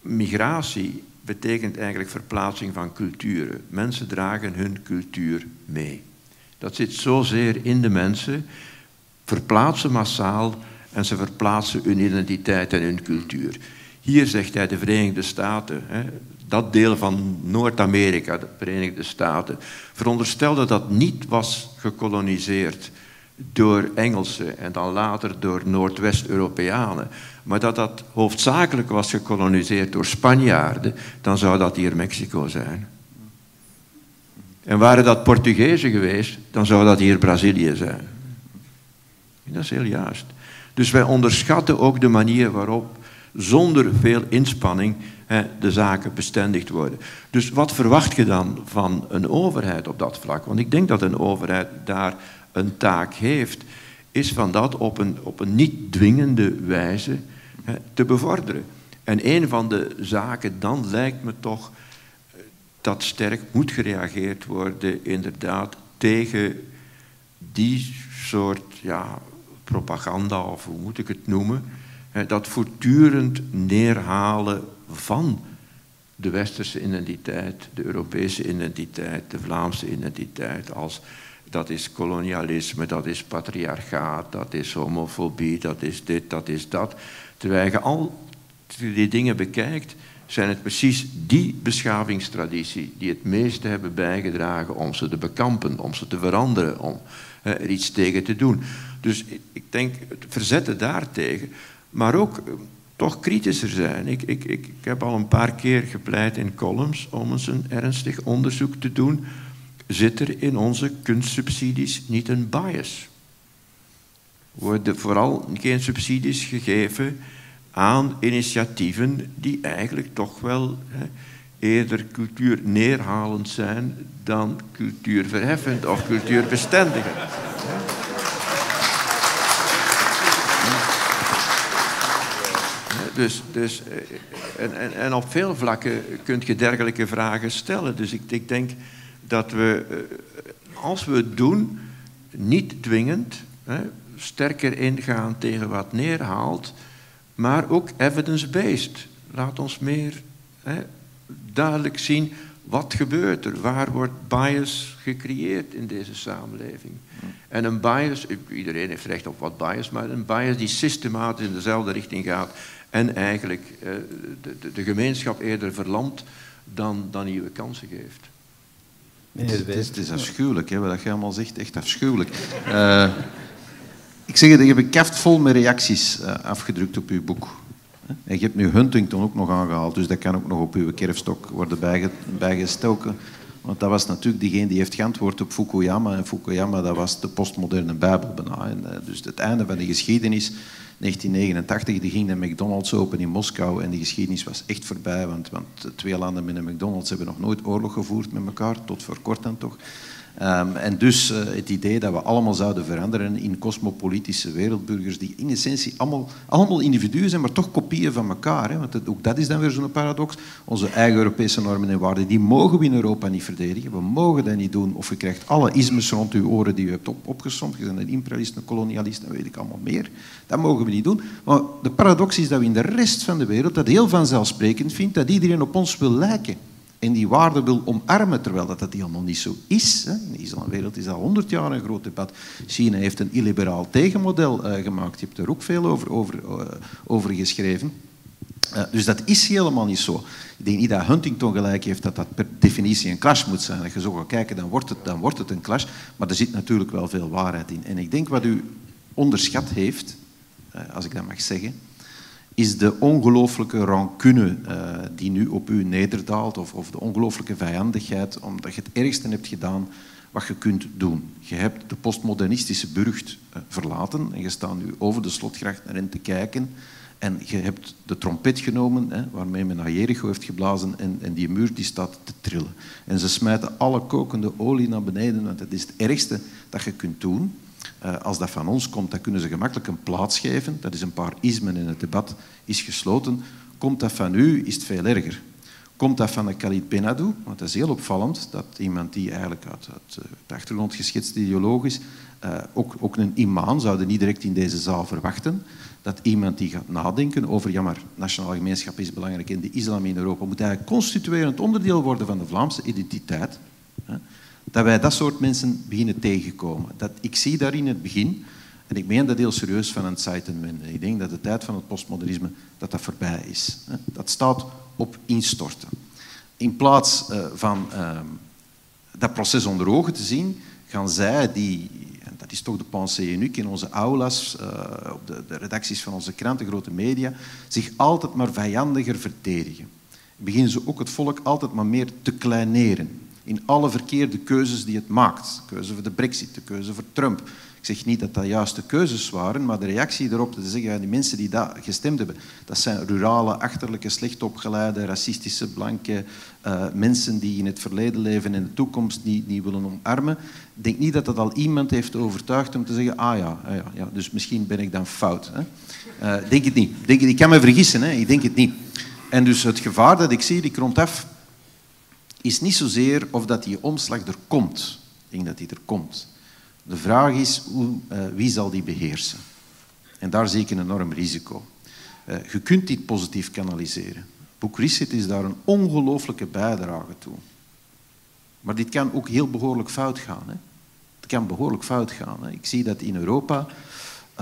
migratie betekent eigenlijk verplaatsing van culturen. Mensen dragen hun cultuur mee. Dat zit zozeer in de mensen verplaatsen massaal en ze verplaatsen hun identiteit en hun cultuur. Hier zegt hij de Verenigde Staten, hè, dat deel van Noord-Amerika, de Verenigde Staten, veronderstelde dat niet was gekoloniseerd door Engelsen en dan later door Noordwest-Europeanen, maar dat dat hoofdzakelijk was gekoloniseerd door Spanjaarden, dan zou dat hier Mexico zijn. En waren dat Portugezen geweest, dan zou dat hier Brazilië zijn. Dat is heel juist. Dus wij onderschatten ook de manier waarop zonder veel inspanning de zaken bestendigd worden. Dus wat verwacht je dan van een overheid op dat vlak? Want ik denk dat een overheid daar een taak heeft, is van dat op een, op een niet dwingende wijze te bevorderen. En een van de zaken dan lijkt me toch eh, dat sterk moet gereageerd worden, inderdaad, tegen die soort ja, propaganda, of hoe moet ik het noemen, dat voortdurend neerhalen van de westerse identiteit, de Europese identiteit, de Vlaamse identiteit, als dat is kolonialisme, dat is patriarchaat, dat is homofobie, dat is dit, dat is dat. Terwijl je al die dingen bekijkt, zijn het precies die beschavingstraditie die het meeste hebben bijgedragen om ze te bekampen, om ze te veranderen, om er iets tegen te doen. Dus ik denk het verzetten daartegen, maar ook eh, toch kritischer zijn. Ik, ik, ik, ik heb al een paar keer gepleit in columns om eens een ernstig onderzoek te doen. Zit er in onze kunstsubsidies niet een bias? Worden vooral geen subsidies gegeven aan initiatieven die eigenlijk toch wel hè, eerder cultuur neerhalend zijn dan cultuurverheffend of cultuurbestendigend. Dus, dus, eh, en, en, en op veel vlakken kun je dergelijke vragen stellen. Dus ik, ik denk dat we, eh, als we het doen, niet dwingend, hè, sterker ingaan tegen wat neerhaalt, maar ook evidence-based. Laat ons meer hè, duidelijk zien wat gebeurt er, waar wordt bias gecreëerd in deze samenleving. En een bias, iedereen heeft recht op wat bias, maar een bias die systematisch in dezelfde richting gaat en eigenlijk eh, de, de, de, gemeenschap eerder verlamt dan, dan nieuwe kansen geeft. Het is, het is afschuwelijk, hè, wat je allemaal zegt, echt afschuwelijk. Uh, ik zeg het, ik heb een kaft vol met reacties uh, afgedrukt op uw boek. En je hebt nu Huntington ook nog aangehaald, dus dat kan ook nog op uw kerfstok worden bijgestoken. Want dat was natuurlijk diegene die heeft geantwoord op Fukuyama. En Fukuyama, dat was de postmoderne Bijbel bijna. En, uh, dus het einde van de geschiedenis 1989 die ging de McDonald's open in Moskou en die geschiedenis was echt voorbij, want, want twee landen met een McDonald's hebben nog nooit oorlog gevoerd met elkaar, tot voor kort dan toch. Um, en dus uh, het idee dat we allemaal zouden veranderen in cosmopolitische wereldburgers die in essentie allemaal, allemaal individuen zijn, maar toch kopieën van elkaar. Hè? Want ook dat is dan weer zo'n paradox. Onze eigen Europese normen en waarden, die mogen we in Europa niet verdedigen. We mogen dat niet doen. Of je krijgt alle ismes rond uw oren die u hebt op, opgesomd. Je bent een imperialist, een kolonialist en weet ik allemaal meer. Dat mogen we niet doen. Maar de paradox is dat we in de rest van de wereld dat heel vanzelfsprekend vindt dat iedereen op ons wil lijken en die waarde wil omarmen, terwijl dat, dat helemaal niet zo is. In de islamwereld is al honderd jaar een groot debat. China heeft een illiberaal tegenmodel uh, gemaakt. Je hebt er ook veel over, over, uh, over geschreven. Uh, dus dat is helemaal niet zo. Ik denk niet dat Huntington gelijk heeft dat dat per definitie een clash moet zijn. Als je zo gaat kijken, dan wordt, het, dan wordt het een clash. Maar er zit natuurlijk wel veel waarheid in. En ik denk wat u onderschat heeft, als ik dat mag zeggen, is de ongelooflijke rancune uh, die nu op u nederdaalt, of, of de ongelooflijke vijandigheid, omdat je het ergste hebt gedaan wat je kunt doen. Je hebt de postmodernistische burcht uh, verlaten en je staat nu over de slotgracht naar hen te kijken. En je hebt de trompet genomen, hè, waarmee men naar Jericho heeft geblazen, en, en, die muur die staat te trillen. En ze smijten alle kokende olie naar beneden, want het is het ergste dat je kunt doen. Uh, als dat van ons komt, dan kunnen ze gemakkelijk een plaats geven. Dat is een paar ismen in het debat, is gesloten. Komt dat van u, is het veel erger. Komt dat van de Khalid Benadou, want dat is heel opvallend, dat iemand die eigenlijk uit, eh, de achtergrond geschetst ideologisch, uh, ook, ook een imam, zouden niet direct in deze zaal verwachten, dat iemand die gaat nadenken over, ja maar, nationale gemeenschap is belangrijk en de islam in Europa moet eigenlijk constituerend onderdeel worden van de Vlaamse identiteit. Dat wij dat soort mensen beginnen tegenkomen. Dat, ik zie daar in het begin, en ik meen dat heel serieus van een Zeitenwende, ik denk dat de tijd van het postmodernisme dat dat voorbij is. Dat staat op instorten. In plaats uh, van uh, dat proces onder ogen te zien, gaan zij, die, en dat is toch de pensée unique in onze aulas, uh, op de, de, redacties van onze kranten, grote media, zich altijd maar vijandiger verdedigen. Beginnen ze ook het volk altijd maar meer te kleineren in alle verkeerde keuzes die het maakt. De keuze voor de brexit, de keuze voor Trump. Ik zeg niet dat dat juiste keuzes waren, maar de reactie erop te zeggen, ja, die mensen die dat gestemd hebben, dat zijn rurale, achterlijke, slecht opgeleide, racistische, blanke uh, mensen die in het verleden leven en de toekomst niet, niet willen omarmen. Ik denk niet dat dat al iemand heeft overtuigd om te zeggen, ah ja, ah ja, ja dus misschien ben ik dan fout. Hè. Uh, denk het niet. Denk, ik kan me vergissen, hè. ik denk het niet. En dus het gevaar dat ik zie, die rond af is niet zozeer of dat die omslag er komt. Ik denk dat die er komt. De vraag is, hoe, uh, wie zal die beheersen? En daar zie ik een enorm risico. Uh, je kunt dit positief kanaliseren. Boek Reset is daar een ongelooflijke bijdrage toe. Maar dit kan ook heel behoorlijk fout gaan. Hè? Het kan behoorlijk fout gaan. Hè? Ik zie dat in Europa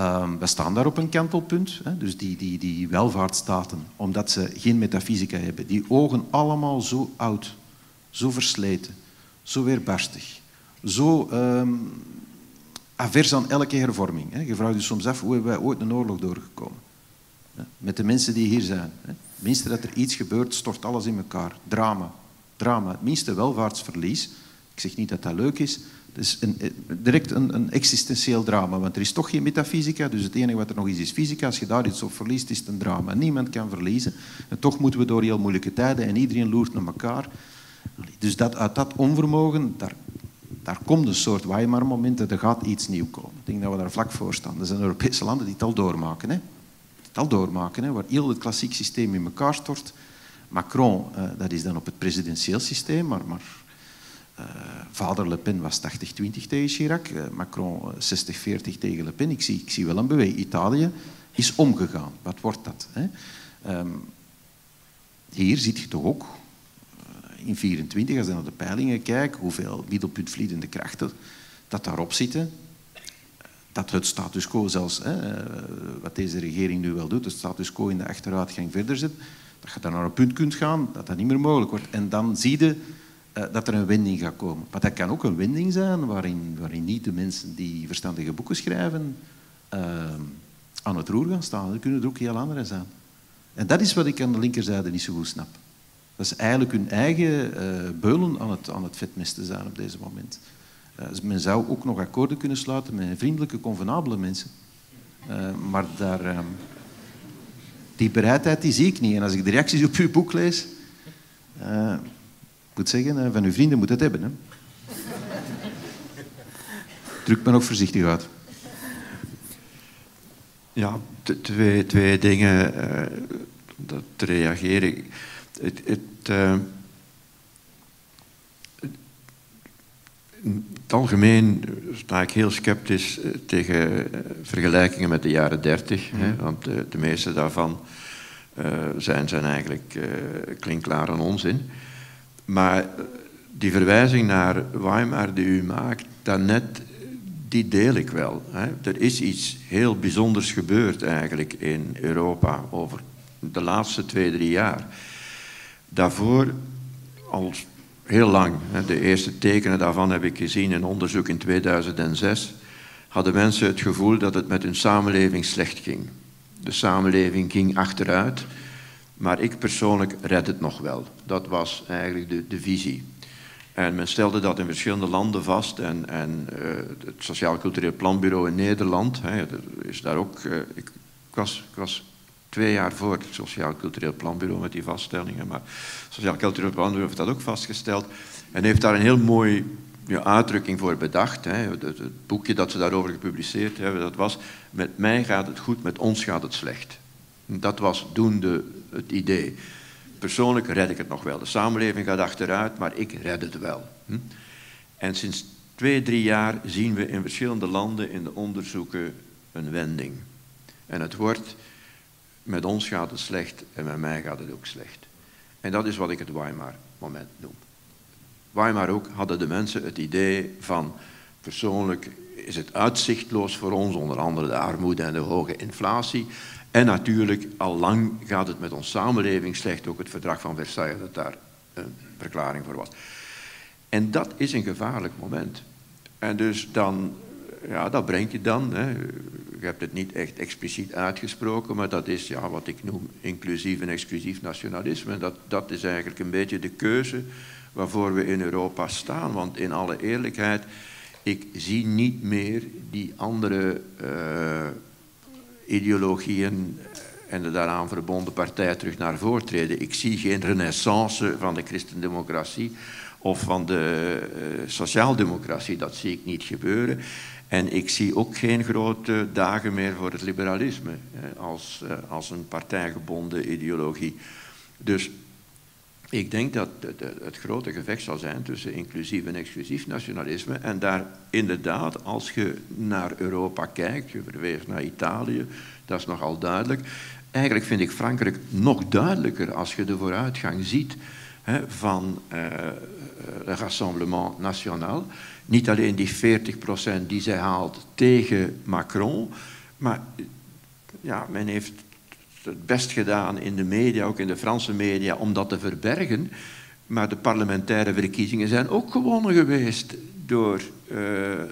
Um, we staan daar op een kantelpunt. Hè, dus die, die, die welvaartsstaten, omdat ze geen metafysica hebben, die ogen allemaal zo oud, zo versleten, zo weerbarstig, zo um, avers aan elke hervorming. Je vraagt je soms af, hoe hebben wij ooit een oorlog doorgekomen? Met de mensen die hier zijn. Het minste dat er iets gebeurt, stort alles in elkaar. Drama. Drama. Het minste welvaartsverlies. Ik zeg niet dat dat leuk is, het is een, direct een, een, existentieel drama, want er is toch geen metafysica, dus het enige wat er nog is, is fysica. Als je daar iets op verliest, is het een drama. Niemand kan verliezen. En toch moeten we door heel moeilijke tijden en iedereen loert naar elkaar. Dus dat, uit dat onvermogen, daar, daar komt een soort Weimar-moment, er gaat iets nieuws komen. Ik denk dat we daar vlak voor staan. Er zijn Europese landen die het al doormaken. Hè? Het al doormaken, hè? waar heel het klassiek systeem in elkaar stort. Macron, eh, dat is dan op het presidentieel systeem, maar, maar uh, vader Le Pen was 80-20 tegen Chirac, uh, Macron 60-40 tegen Le Pen. Ik zie, ik zie wel een beweging. Italië is omgegaan. Wat wordt dat? Hè? Um, hier ziet je toch ook, in 24, als je naar de peilingen kijkt, hoeveel middelpuntvliedende krachten dat daarop zitten. Dat het status quo zelfs, hè, wat deze regering nu wel doet, het status quo in de achteruitgang verder zet, dat je dan naar een punt kunt gaan dat dat niet meer mogelijk wordt. En dan zie je uh, dat er een wending gaat komen. Maar dat kan ook een wending zijn waarin, waarin niet de mensen die verstandige boeken schrijven uh, aan het roer gaan staan. Dat kunnen er ook heel andere zijn. En dat is wat ik aan de linkerzijde niet zo goed snap. Dat is eigenlijk hun eigen uh, beulen aan het, aan het vetmesten zijn op deze moment. Dus men zou ook nog akkoorden kunnen sluiten met vriendelijke, convenabele mensen. maar daar, die bereidheid zie ik niet. En als ik de reacties op uw boek lees moet zeggen, van uw vrienden moet het hebben. Hè? Druk me nog voorzichtig uit. Ja, twee, twee dingen dat te reageren. Het, het, uh, in het algemeen sta ik heel sceptisch eh, tegen vergelijkingen met de jaren dertig. Mm. Want de, de, meeste daarvan uh, zijn, zijn eigenlijk uh, klinkklare onzin. Maar die verwijzing naar Weimar die u maakt, daarnet, die deel ik wel. Hè. Er is iets heel bijzonders gebeurd eigenlijk in Europa over de laatste twee, drie jaar. Daarvoor al heel lang, de eerste tekenen daarvan heb ik gezien in onderzoek in 2006, hadden mensen het gevoel dat het met hun samenleving slecht ging. De samenleving ging achteruit. Maar ik persoonlijk red het nog wel. Dat was eigenlijk de, de visie. En men stelde dat in verschillende landen vast. En, en uh, het Sociaal Cultureel Planbureau in Nederland hè, is daar ook. Uh, ik, was, ik was twee jaar voor het Sociaal Cultureel Planbureau met die vaststellingen. Maar het Sociaal Cultureel Planbureau heeft dat ook vastgesteld. En heeft daar een heel mooi uitdrukking voor bedacht. Hè. Het, het, boekje dat ze daarover gepubliceerd hebben, dat was... Met mij gaat het goed, met ons gaat het slecht. Dat was doende het idee. Persoonlijk red ik het nog wel. De samenleving gaat achteruit, maar ik red het wel. Hm? En sinds twee, drie jaar zien we in verschillende landen in de onderzoeken een wending. En het wordt, met ons gaat het slecht en met mij gaat het ook slecht. En dat is wat ik het Weimar-moment noem. Weimar ook hadden de mensen het idee van persoonlijk is het uitzichtloos voor ons, onder andere de armoede en de hoge inflatie. En natuurlijk, al lang gaat het met onze samenleving slecht. Ook het verdrag van Versailles, dat daar een verklaring voor was. En dat is een gevaarlijk moment. En dus dan, ja, dat brengt je dan. Hè. Je hebt het niet echt expliciet uitgesproken, maar dat is ja, wat ik noem inclusief en exclusief nationalisme. Dat, dat is eigenlijk een beetje de keuze waarvoor we in Europa staan. Want in alle eerlijkheid, ik zie niet meer die andere. Uh, ideologieën en de daaraan verbonden partij terug naar voren treden. Ik zie geen renaissance van de christendemocratie of van de uh, sociaaldemocratie. Dat zie ik niet gebeuren. En ik zie ook geen grote dagen meer voor het liberalisme eh, als, uh, als een partijgebonden ideologie. Dus ik denk dat het, het, grote gevecht zal zijn tussen inclusief en exclusief nationalisme. En daar inderdaad, als je naar Europa kijkt, je verwees naar Italië, dat is nogal duidelijk. Eigenlijk vind ik Frankrijk nog duidelijker als je de vooruitgang ziet hè, van uh, het Rassemblement National. Niet alleen die 40% die zij haalt tegen Macron, Maar ja, men heeft het best gedaan in de media, ook in de Franse media, om dat te verbergen. Maar de parlementaire verkiezingen zijn ook gewonnen geweest door uh,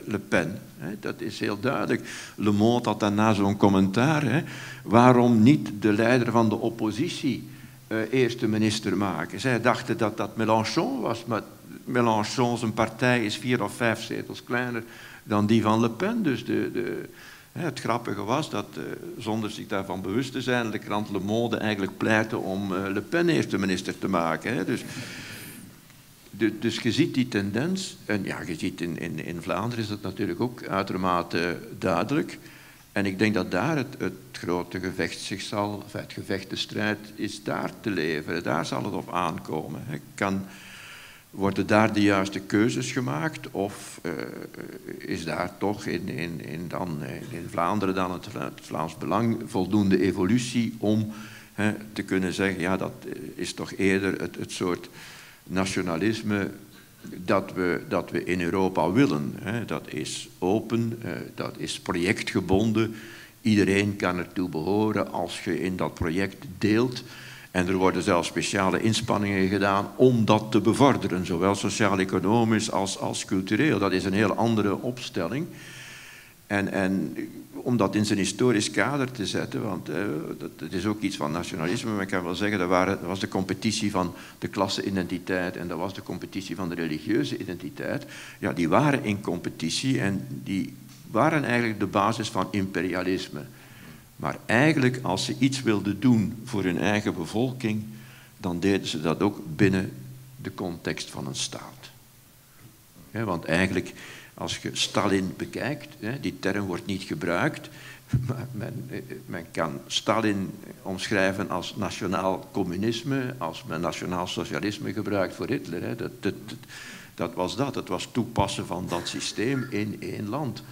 Le Pen. Dat is heel duidelijk. Le Monde had daarna zo'n commentaar. Waarom niet de leider van de oppositie uh, eerste minister maken? Zij dachten dat dat Mélenchon was, maar Mélenchon, zijn partij, is vier of vijf zetels kleiner dan die van Le Pen. Dus de, de, het grappige was dat, uh, zonder zich daarvan bewust te zijn, de krant Le Monde eigenlijk pleitte om Le Pen eerste minister te maken. Hè. Dus de, dus je ziet die tendens, en ja, je ziet in, in, in Vlaanderen is dat natuurlijk ook uitermate duidelijk. En ik denk dat daar het, het grote gevecht zich zal, het gevecht, de strijd, is daar te leveren. Daar zal het op aankomen. Kan, worden daar de juiste keuzes gemaakt? Of uh, is daar toch in, in, in, dan, in Vlaanderen dan het, Vlaams Belang voldoende evolutie om te kunnen zeggen, ja, dat is toch eerder het, het soort nationalisme dat we, dat we in Europa willen. Dat is open, eh, dat is projectgebonden. Iedereen kan ertoe behoren als je in dat project deelt. En er worden zelfs speciale inspanningen gedaan om dat te bevorderen, zowel sociaal-economisch als, als cultureel. Dat is een heel andere opstelling. En, en om dat in zijn historisch kader te zetten, want eh, dat, is ook iets van nationalisme, maar ik kan wel zeggen, dat, waren, dat was de competitie van de klasse-identiteit en dat was de competitie van de religieuze identiteit. Ja, die waren in competitie en die waren eigenlijk de basis van imperialisme. Maar eigenlijk, als ze iets wilden doen voor hun eigen bevolking, dan deden ze dat ook binnen de context van een staat. want eigenlijk als je Stalin bekijkt, die term wordt niet gebruikt, maar men, men kan Stalin omschrijven als nationaal communisme, als men nationaal socialisme gebruikt voor Hitler. Dat, dat, dat was dat, het was toepassen van dat systeem in één land.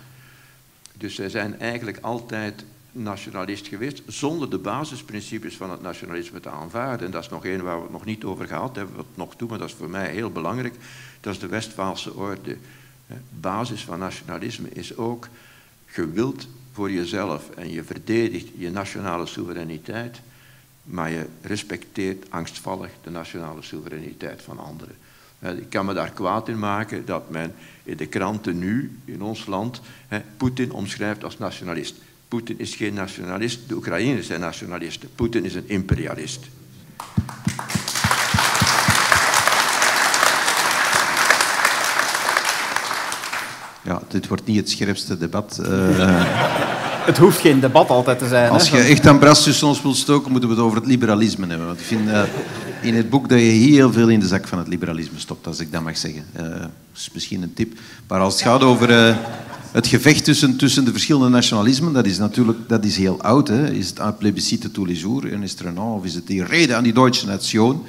Dus zij zijn eigenlijk altijd nationalist geweest, zonder de basisprincipes van het nationalisme te aanvaarden. En dat is nog één waar we het nog niet over gehad hebben, wat nog toe, maar dat is voor mij heel belangrijk. Dat is de Westfaalse orde. Basis van nationalisme is ook gewild voor jezelf en je verdedigt je nationale soevereiniteit, maar je respecteert angstvallig de nationale soevereiniteit van anderen. Ik kan me daar kwaad in maken dat men in de kranten nu in ons land Poetin omschrijft als nationalist. Poetin is geen nationalist, de Oekraïners zijn nationalisten. Poetin is een imperialist. Ja, dit wordt niet het scherpste debat. Uh, het hoeft geen debat altijd te zijn. Als je echt aan Brassus ons wilt stoken, moeten we het over het liberalisme hebben. Want ik vind uh, in het boek dat je heel veel in de zak van het liberalisme stopt, als ik dat mag zeggen. Uh, dat is misschien een tip. Maar als het gaat over het gevecht tussen, tussen de verschillende nationalismen, dat is natuurlijk dat is heel oud. Hè. Is het un plébiscite tous les jours, en is het Renan, of is het die reden aan die Duitse nation?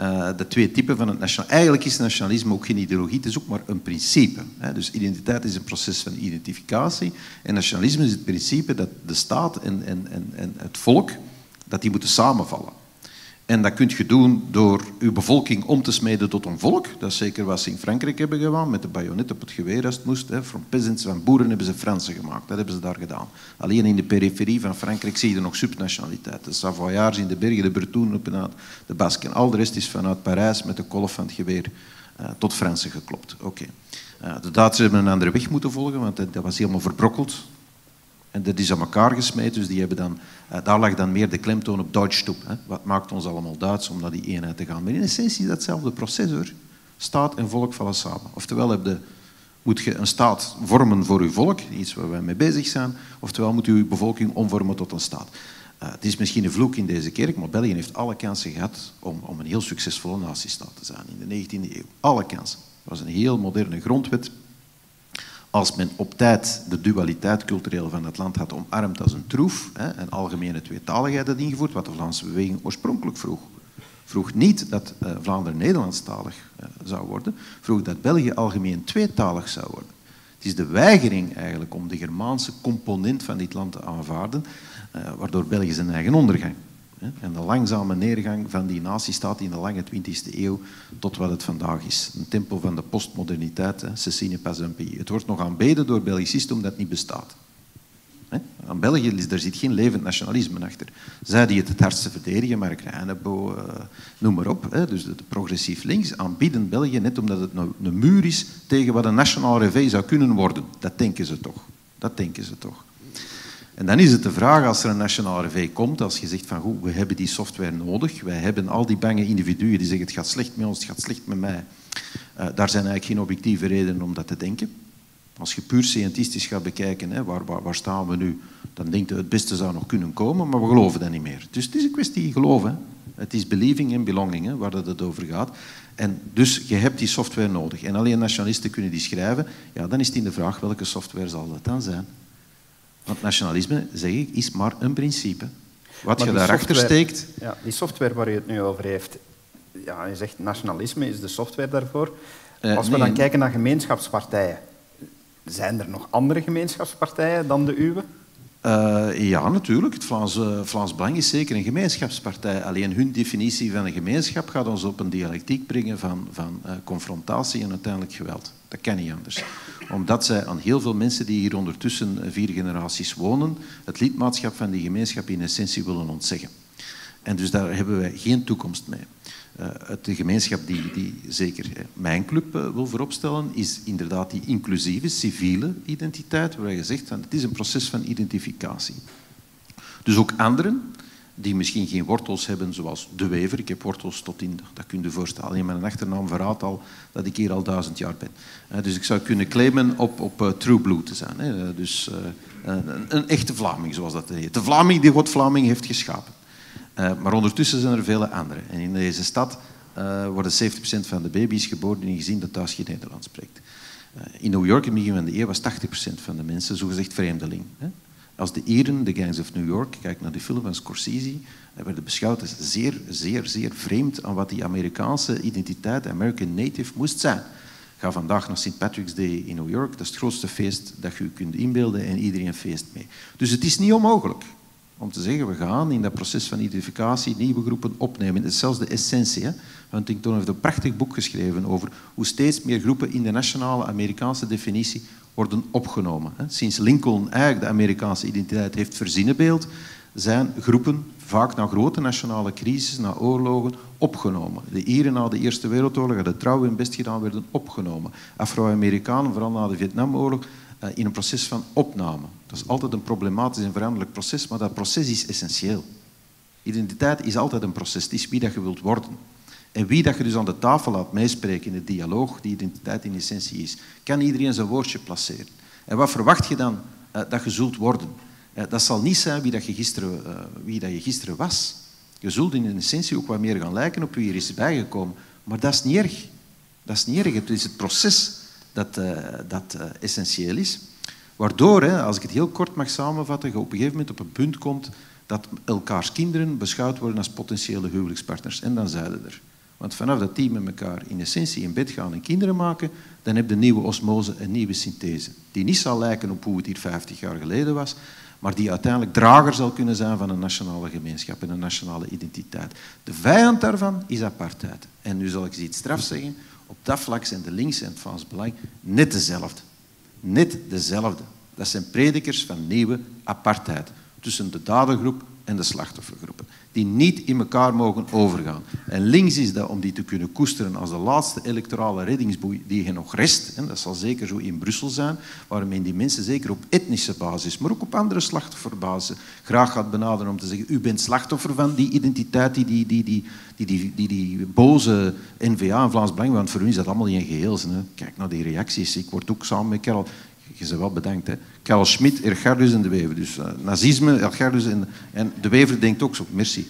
Uh, de twee typen van het nationalisme. Eigenlijk is nationalisme ook geen ideologie, het is ook maar een principe. Hè. Dus identiteit is een proces van identificatie. En nationalisme is het principe dat de staat en, en, en, en het volk dat die moeten samenvallen. En dat kun je doen door uw bevolking om te smeden tot een volk. Dat is zeker wat ze in Frankrijk hebben gedaan, met de bajonet op het geweer als het moest. Van peasants, van boeren hebben ze Fransen gemaakt. Dat hebben ze daar gedaan. Alleen in de periferie van Frankrijk zie je nog subnationaliteit. De Savoyards in de bergen, de Bretonen de Basken. Al de rest is vanuit Parijs met de kolf van het geweer uh, tot Fransen geklopt. Oké. Uh, de Duitsers hebben een andere weg moeten volgen, want dat was helemaal verbrokkeld. En dat is aan elkaar gesmeed, dus die hebben dan, uh, daar lag dan meer de klemtoon op Duits toe. Wat maakt ons allemaal Duits om naar die eenheid te gaan? Maar in essentie is datzelfde proces hoor. Staat en volk vallen samen. Oftewel heb je, moet je een staat vormen voor uw volk, iets waar wij mee bezig zijn, oftewel moet u uw bevolking omvormen tot een staat. Uh, het is misschien een vloek in deze kerk, maar België heeft alle kansen gehad om, om een heel succesvolle natiestaat te zijn in de 19e eeuw. Alle kansen. Het was een heel moderne grondwet als men op tijd de dualiteit cultureel van het land had omarmd als een troef hè, en algemene tweetaligheid had ingevoerd, wat de Vlaamse beweging oorspronkelijk vroeg. Vroeg niet dat uh, Vlaanderen Nederlandstalig uh, zou worden, vroeg dat België algemeen tweetalig zou worden. Het is de weigering eigenlijk om de Germaanse component van dit land te aanvaarden, uh, waardoor België zijn eigen ondergang en de langzame neergang van die natiestaat in de lange 20e eeuw tot wat het vandaag is. Een tempel van de postmoderniteit, Cecine pas. Het wordt nog aanbeden door Belgicisten omdat het niet bestaat. Aan België daar zit geen levend nationalisme achter. Zij die het het hardste verdedigen, Mark Reinebo, uh, noem maar op, dus de, progressief links, aanbieden België net omdat het een, een muur is tegen wat een nationaal revue zou kunnen worden. Dat denken ze toch. Dat denken ze toch. En dan is het de vraag, als er een nationaal revue komt, als je zegt van goed, we hebben die software nodig, wij hebben al die bange individuen die zeggen het gaat slecht met ons, het gaat slecht met mij. Uh, daar zijn eigenlijk geen objectieve redenen om dat te denken. Als je puur scientistisch gaat bekijken, hè, waar, waar, staan we nu, dan denk je het beste zou nog kunnen komen, maar we geloven dat niet meer. Dus het is een kwestie geloven. Het is believing en belonging hè, waar het over gaat. En dus je hebt die software nodig. En alleen nationalisten kunnen die schrijven. Ja, dan is het in de vraag welke software zal dat dan zijn. Want nationalisme, zeg ik, is maar een principe. Wat je daarachter steekt... Ja, die software waar u het nu over heeft, ja, je zegt nationalisme is de software daarvoor. Uh, Als we dan kijken naar gemeenschapspartijen, zijn er nog andere gemeenschapspartijen dan de uwe? Uh, ja, natuurlijk. Het Vlaams, uh, Vlaams Belang is zeker een gemeenschapspartij. Alleen hun definitie van een gemeenschap gaat ons op een dialectiek brengen van, van uh, confrontatie en uiteindelijk geweld. Dat kan niet anders. Omdat zij aan heel veel mensen die hier ondertussen vier generaties wonen, het lidmaatschap van die gemeenschap in essentie willen ontzeggen. En dus daar hebben wij geen toekomst mee. Uh, de gemeenschap die, die zeker mijn club uh, wil vooropstellen, is inderdaad die inclusieve, civiele identiteit, waar je zegt, het is een proces van identificatie. Dus ook anderen, die misschien geen wortels hebben, zoals de Wever. Ik heb wortels tot in, dat kun je voorstellen, in mijn achternaam verraadt al dat ik hier al duizend jaar ben. Uh, dus ik zou kunnen claimen op, op True Blue te zijn. Dus een, een, echte Vlaming, zoals dat heet. De Vlaming die God Vlaming heeft geschapen. Uh, maar ondertussen zijn er vele anderen. En in deze stad uh, worden 70% van de baby's geboren die een gezin dat thuis geen Nederlands spreekt. Uh, in New York in het begin van de eeuw was 80% van de mensen zogezegd vreemdeling. Hè? Als de Ieren, de Gangs of New York, kijk naar die film van Scorsese, werden beschouwd als zeer, zeer, zeer vreemd aan wat die Amerikaanse identiteit, American Native, moest zijn. Ga vandaag naar St. Patrick's Day in New York. Dat is het grootste feest dat je kunt inbeelden en iedereen feest mee. Dus het is niet onmogelijk om te zeggen, we gaan in dat proces van identificatie nieuwe groepen opnemen. Dat is zelfs de essentie. Hè? Huntington heeft een prachtig boek geschreven over hoe steeds meer groepen in de nationale Amerikaanse definitie worden opgenomen. Sinds Lincoln eigenlijk de Amerikaanse identiteit heeft verzinnenbeeld, zijn groepen vaak na grote nationale crisis, na oorlogen, opgenomen. De Ieren na de Eerste Wereldoorlog hadden trouw hun best gedaan, werden opgenomen. Afro-Amerikanen, vooral na de Vietnamoorlog, in een proces van opname. Dat is altijd een problematisch en veranderlijk proces, maar dat proces is essentieel. Identiteit is altijd een proces. Het is wie dat je wilt worden. En wie dat je dus aan de tafel laat meespreken in de dialoog, die identiteit in essentie is, kan iedereen zijn woordje placeren. En wat verwacht je dan uh, dat je zult worden? Uh, dat zal niet zijn wie, dat je, gisteren, wie dat je gisteren was. Je zult in essentie ook wat meer gaan lijken op wie er is bijgekomen. Maar dat is niet erg. Dat is niet erg. Het is het proces dat, dat essentieel is. Waardoor, als ik het heel kort mag samenvatten, je op een gegeven moment op een punt komt dat elkaars kinderen beschouwd worden als potentiële huwelijkspartners. En dan zeiden er. Want vanaf dat die met elkaar in essentie in bed gaan en kinderen maken, dan heb je nieuwe osmose, een nieuwe synthese. Die niet zal lijken op hoe het hier 50 jaar geleden was, maar die uiteindelijk drager zal kunnen zijn van een nationale gemeenschap en een nationale identiteit. De vijand daarvan is apartheid. En nu zal ik iets straf zeggen. Op dat vlak zijn de links en het Vlaams Belang net dezelfde net dezelfde. Dat zijn predikers van nieuwe apartheid tussen de dadergroep en de slachtoffergroepen, die niet in elkaar mogen overgaan. En links is dat om die te kunnen koesteren als de laatste electorale reddingsboei die je nog rest. En dat zal zeker zo in Brussel zijn, waarmee die mensen zeker op etnische basis, maar ook op andere slachtofferbasis, graag gaat benaderen om te zeggen, u bent slachtoffer van die identiteit die die, die, die, die, die, die, die boze NVA en Vlaams Belang, want voor u is dat allemaal in geheel. Kijk naar die reacties. Ik word ook samen met Karel je ze wel bedankt. Hè. Karel Schmid, Ergardus en De Wever. Dus uh, nazisme, Ergardus en, De Wever denkt ook zo. Merci.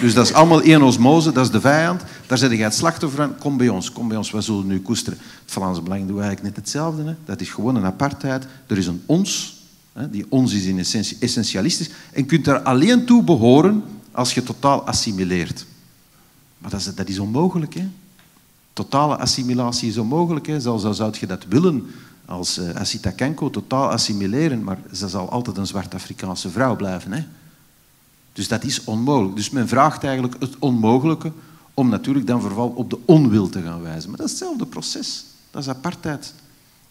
Dus dat is allemaal één osmose, dat is de vijand. Daar zit je het slachtoffer aan. Kom bij ons, kom bij ons, we zullen nu koesteren. Het Vlaamse Belang doen eigenlijk net hetzelfde. Hè. Dat is gewoon een apartheid. Er is een ons. Hè. Die ons is in essentie essentialistisch. En kunt daar alleen toe behoren als je totaal assimileert. Maar dat is, dat is onmogelijk. Hè. Totale assimilatie is onmogelijk. Hè. Zelfs al zou je dat willen als uh, Asita Kenko totaal assimileren, maar ze zal altijd een zwart-Afrikaanse vrouw blijven. Hè? Dus dat is onmogelijk. Dus men vraagt eigenlijk het onmogelijke om natuurlijk dan vooral op de onwil te gaan wijzen. Maar dat is hetzelfde proces. Dat is apartheid.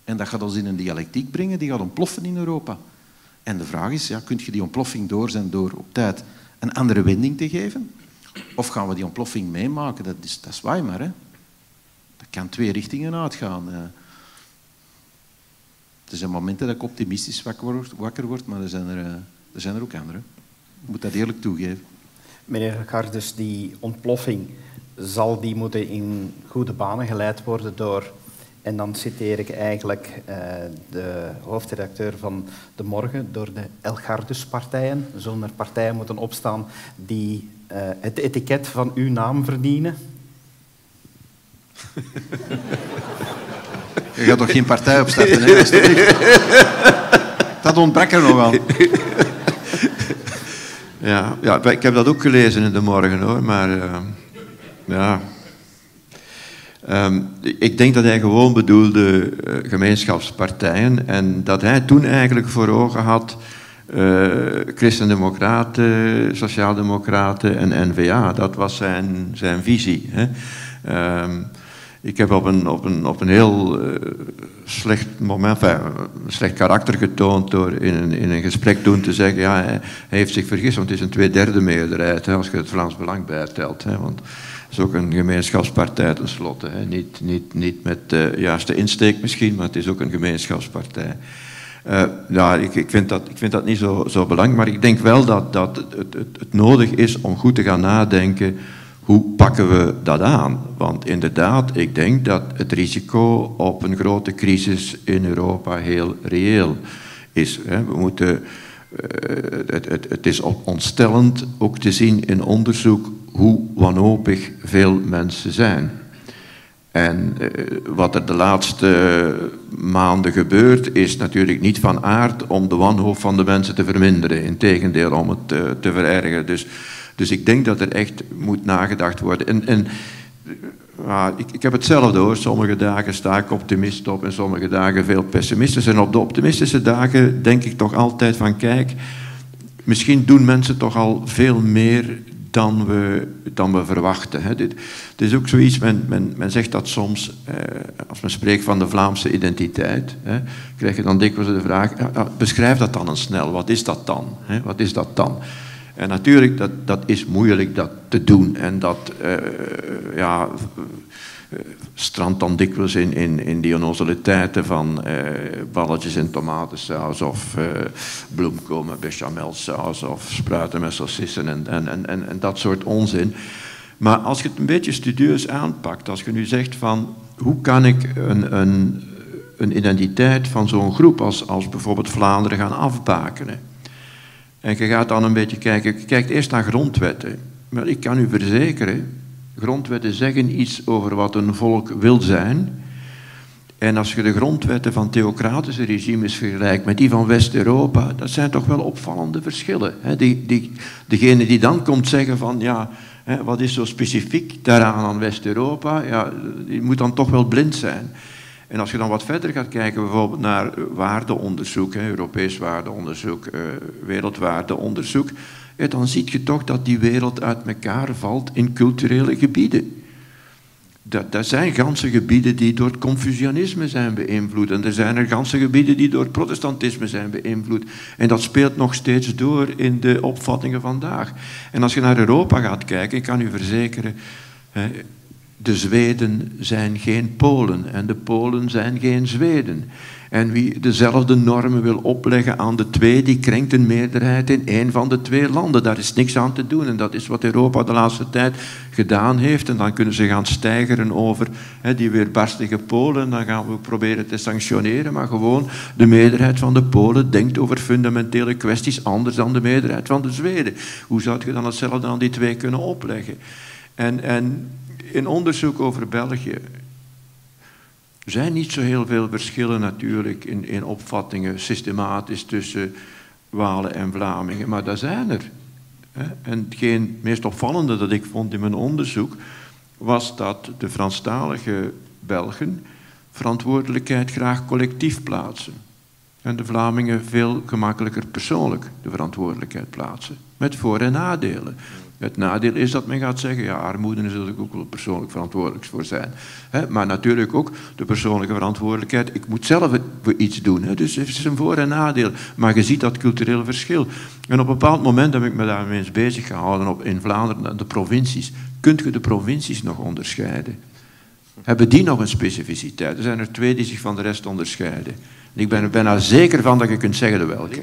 En dat gaat ons in een dialectiek brengen die gaat ontploffen in Europa. En de vraag is, ja, kun je die ontploffing doorzetten door op tijd een andere wending te geven? Of gaan we die ontploffing meemaken? Dat is, dat is maar. Hè? Dat kan twee richtingen uitgaan. Eh. Er zijn momenten dat ik optimistisch wakker word, maar er zijn er, eh, er, zijn er ook andere. Ik moet dat eerlijk toegeven. Meneer Gardes, die ontploffing, zal die moeten in goede banen geleid worden door en dan citeer ik eigenlijk uh, de hoofdredacteur van De Morgen door de Elgardus-partijen. Zullen er partijen moeten opstaan die uh, het etiket van uw naam verdienen? Je gaat toch geen partij opstarten, hè? Dat ontbrak er nog wel. Ja, ja, ik heb dat ook gelezen in De Morgen, hoor. Maar uh, ja... Um, ik denk dat hij gewoon bedoelde uh, gemeenschapspartijen en dat hij toen eigenlijk voor ogen had uh, Christendemocraten, Sociaaldemocraten en N-VA. Dat was zijn, zijn visie. Hè. Um, ik heb op een, op een, op een heel uh, slecht moment, enfin, slecht karakter getoond door in een, in een gesprek toen te zeggen, ja, hij, heeft zich vergist, want het is een tweederde meerderheid, hè, als je het Vlaams Belang bijtelt. Hè, want is ook een gemeenschapspartij tenslotte. Hè. Niet, niet, niet met de juiste insteek misschien, maar het is ook een gemeenschapspartij. Uh, ja, ik, ik, vind dat, ik vind dat niet zo, zo belangrijk, maar ik denk wel dat, dat het, het, het nodig is om goed te gaan nadenken hoe pakken we dat aan? Want inderdaad, ik denk dat het risico op een grote crisis in Europa heel reëel is. We moeten, eh, het, is ontstellend ook te zien in onderzoek hoe wanhopig veel mensen zijn. En eh, wat er de laatste maanden gebeurt, is natuurlijk niet van aard om de wanhoop van de mensen te verminderen. Integendeel, om het te, te verergeren. Dus, dus ik denk dat er echt moet nagedacht worden. En, ik, ik, heb hetzelfde hoor. Sommige dagen sta ik optimist op en sommige dagen veel pessimistisch. En op de optimistische dagen denk ik toch altijd van kijk, misschien doen mensen toch al veel meer dan we, dan we verwachten. Hè. Dit, het is ook zoiets, men, men, men zegt dat soms, eh, als men spreekt van de Vlaamse identiteit, hè, krijg je dan dikwijls de vraag, beschrijf dat dan eens snel, wat is dat dan? Hè? Wat is dat dan? En natuurlijk, dat, dat is moeilijk dat te doen. En dat, uh, ja, uh, strandt dan dikwijls in, in, in die onnozeliteiten van uh, balletjes in tomatensaus of uh, bloemkool bechamelsaus of spruiten met saucissen en, en, en, en dat soort onzin. Maar als je het een beetje studieus aanpakt, als je nu zegt van hoe kan ik een, een, een identiteit van zo'n groep als, als bijvoorbeeld Vlaanderen gaan afbakenen. En je gaat dan een beetje kijken, je kijkt eerst naar grondwetten. Maar ik kan u verzekeren, grondwetten zeggen iets over wat een volk wil zijn. En als je de grondwetten van theocratische regimes vergelijkt met die van West-Europa, dat zijn toch wel opvallende verschillen. Die, die, degene die dan komt zeggen van, ja, wat is zo specifiek daaraan aan West-Europa, ja, die moet dan toch wel blind zijn. En als je dan wat verder gaat kijken, bijvoorbeeld naar waardeonderzoek, Europees waardeonderzoek, eh, wereldwaardeonderzoek, dan zie je toch dat die wereld uit elkaar valt in culturele gebieden. Dat, dat zijn ganse gebieden die door het Confucianisme zijn beïnvloed. En er zijn er ganse gebieden die door het protestantisme zijn beïnvloed. En dat speelt nog steeds door in de opvattingen vandaag. En als je naar Europa gaat kijken, ik kan u verzekeren, de Zweden zijn geen Polen en de Polen zijn geen Zweden. En wie dezelfde normen wil opleggen aan de twee, die krenkt een meerderheid in één van de twee landen. Daar is niks aan te doen. En dat is wat Europa de laatste tijd gedaan heeft. En dan kunnen ze gaan stijgeren over die weerbarstige Polen. Dan gaan we proberen te sanctioneren. Maar gewoon de meerderheid van de Polen denkt over fundamentele kwesties anders dan de meerderheid van de Zweden. Hoe zou je dan hetzelfde aan die twee kunnen opleggen? En, en in onderzoek over België zijn niet zo heel veel verschillen natuurlijk in, in opvattingen systematisch tussen Walen en Vlamingen, maar daar zijn er. En hetgeen meest opvallende dat ik vond in mijn onderzoek was dat de Franstalige Belgen verantwoordelijkheid graag collectief plaatsen. en de Vlamingen veel gemakkelijker persoonlijk de verantwoordelijkheid plaatsen. Met voor- en nadelen. Het nadeel is dat men gaat zeggen, ja, armoede is er ook wel persoonlijk verantwoordelijk voor zijn. maar natuurlijk ook de persoonlijke verantwoordelijkheid. Ik moet zelf iets doen. Dus het is een voor- en nadeel. Maar je ziet dat cultureel verschil. En op een bepaald moment heb ik me daarmee eens bezig gehouden op, in Vlaanderen, de provincies. Kunt je de provincies nog onderscheiden? Hebben die nog een specificiteit? Er zijn er twee die zich van de rest onderscheiden. ik ben er bijna zeker van dat je kunt zeggen de welke.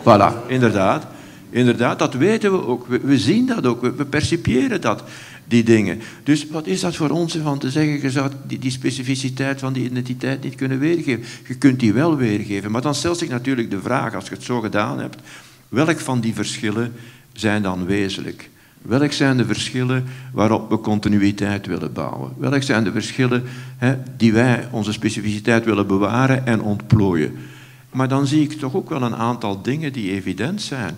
Voilà, inderdaad. Inderdaad, dat weten we ook. We, zien dat ook. We, percipiëren dat, die dingen. Dus wat is dat voor ons van te zeggen, je zou die, die, specificiteit van die identiteit niet kunnen weergeven. Je kunt die wel weergeven. Maar dan stelt zich natuurlijk de vraag, als je het zo gedaan hebt, welk van die verschillen zijn dan wezenlijk? Welk zijn de verschillen waarop we continuïteit willen bouwen? Welk zijn de verschillen hè, die wij onze specificiteit willen bewaren en ontplooien? Maar dan zie ik toch ook wel een aantal dingen die evident zijn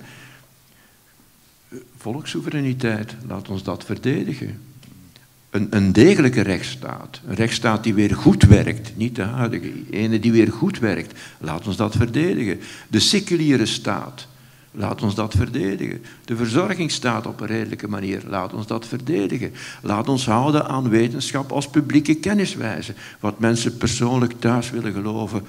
volkssoevereiniteit, laat ons dat verdedigen. Een, een, degelijke rechtsstaat, een rechtsstaat die weer goed werkt, niet de huidige, ene die weer goed werkt, laat ons dat verdedigen. De seculiere staat, laat ons dat verdedigen. De verzorgingsstaat op een redelijke manier, laat ons dat verdedigen. Laat ons houden aan wetenschap als publieke kenniswijze. Wat mensen persoonlijk thuis willen geloven,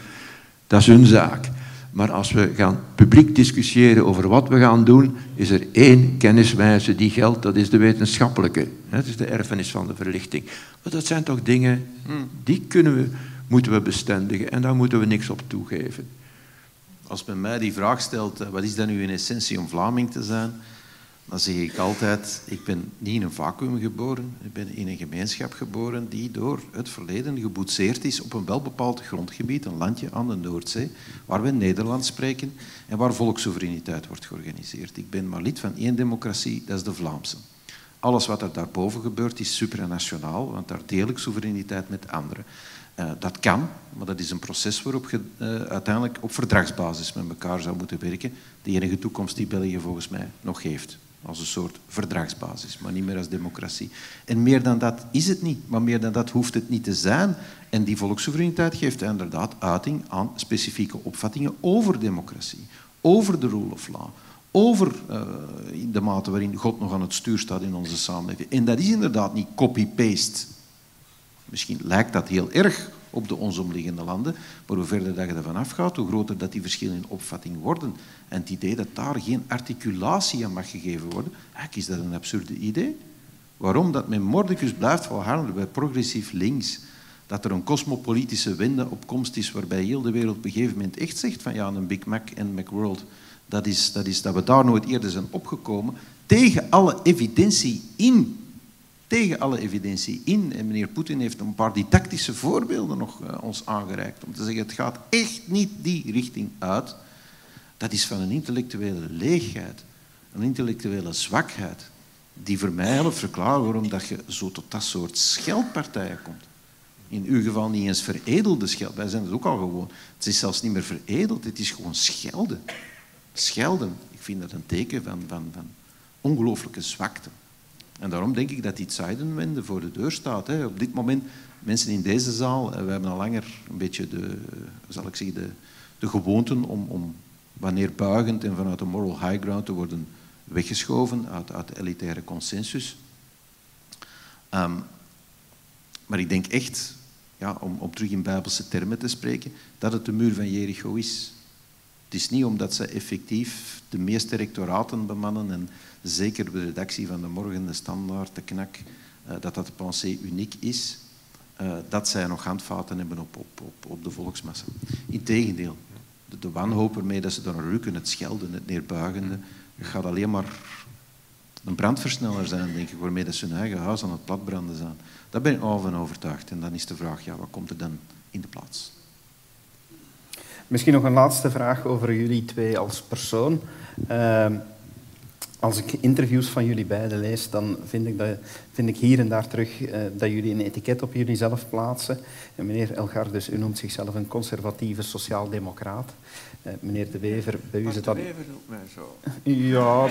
dat is hun zaak. Maar als we gaan publiek discussiëren over wat we gaan doen, is er één kenniswijze die geldt, dat is de wetenschappelijke. Dat is de erfenis van de verlichting. Maar dat zijn toch dingen, hmm. die kunnen we, moeten we bestendigen en daar moeten we niks op toegeven. Als men mij die vraag stelt, eh, wat is dan nu in essentie om Vlaming te zijn, dan zeg ik altijd, ik ben niet in een vacuüm geboren, ik ben in een gemeenschap geboren die door het verleden geboetseerd is op een welbepaald grondgebied, een landje aan de Noordzee, waar we Nederlands spreken en waar volkssoevereiniteit wordt georganiseerd. Ik ben maar lid van één democratie, dat is de Vlaamse. Alles wat er daarboven gebeurt is supranationaal, want daar deel ik soevereiniteit met anderen. Uh, dat kan, maar dat is een proces waarop je uh, uiteindelijk op verdragsbasis met elkaar zou moeten werken. De enige toekomst die België volgens mij nog heeft als een soort verdragsbasis, maar niet meer als democratie. En meer dan dat is het niet, maar meer dan dat hoeft het niet te zijn. En die volkssoevereiniteit geeft inderdaad uiting aan specifieke opvattingen over democratie, over de rule of law, over uh, de mate waarin God nog aan het stuur staat in onze samenleving. En dat is inderdaad niet copy-paste. Misschien lijkt dat heel erg op de ons omliggende landen. Maar hoe verder dat je ervan afgaat, hoe groter dat die verschillen in opvatting worden. En het idee dat daar geen articulatie aan mag gegeven worden, is dat een absurde idee. Waarom? Dat men mordicus blijft volharden bij progressief links. Dat er een cosmopolitische wende op komst is waarbij heel de wereld op een gegeven moment echt zegt van ja, een Big Mac en Macworld, dat is, dat is dat we daar nooit eerder zijn opgekomen, tegen alle evidentie in tegen alle evidentie in. En meneer Poetin heeft een paar didactische voorbeelden nog uh, ons aangereikt. Om te zeggen, het gaat echt niet die richting uit. Dat is van een intellectuele leegheid. Een intellectuele zwakheid. Die voor mij verklaren waarom dat je zo tot dat soort scheldpartijen komt. In uw geval niet eens veredelde scheld. Wij zijn het ook al gewoon. Het is zelfs niet meer veredeld, het is gewoon schelden. Schelden, ik vind dat een teken van, van, van ongelooflijke zwakte. En daarom denk ik dat die Zeidenwende voor de deur staat. Hè. Op dit moment, mensen in deze zaal, eh, we hebben al langer een beetje de, zal ik zeggen, de, de gewoonten om, om wanneer buigend en vanuit de moral high ground te worden weggeschoven uit, uit de elitaire consensus. Ehm, maar ik denk echt, ja, om, om terug in bijbelse termen te spreken, dat het de muur van Jericho is. Het is niet omdat ze effectief de meeste rectoraten bemannen en zeker de redactie van de Morgen, de Standaard, de Knak, uh, dat dat pensée uniek is, uh, dat zij nog handvaten hebben op, op, op, op de volksmassa. Integendeel, de, de wanhoop ermee dat ze dan rukken, het schelden, het neerbuigende, gaat alleen maar een brandversneller zijn, denk ik, waarmee dat ze hun eigen huis aan het platbranden zijn. Daar ben ik al van overtuigd. En dan is de vraag, ja, wat komt er dan in de plaats? Misschien nog een laatste vraag over jullie twee als persoon. Uh, als ik interviews van jullie beiden lees, dan vind ik, dat, vind ik hier en daar terug uh, dat jullie een etiket op jullie zelf plaatsen. En meneer Elgardus, u noemt zichzelf een conservatieve sociaaldemocraat. Uh, meneer De Wever, bij u is het dan... De Wever noemt mij zo. Ja.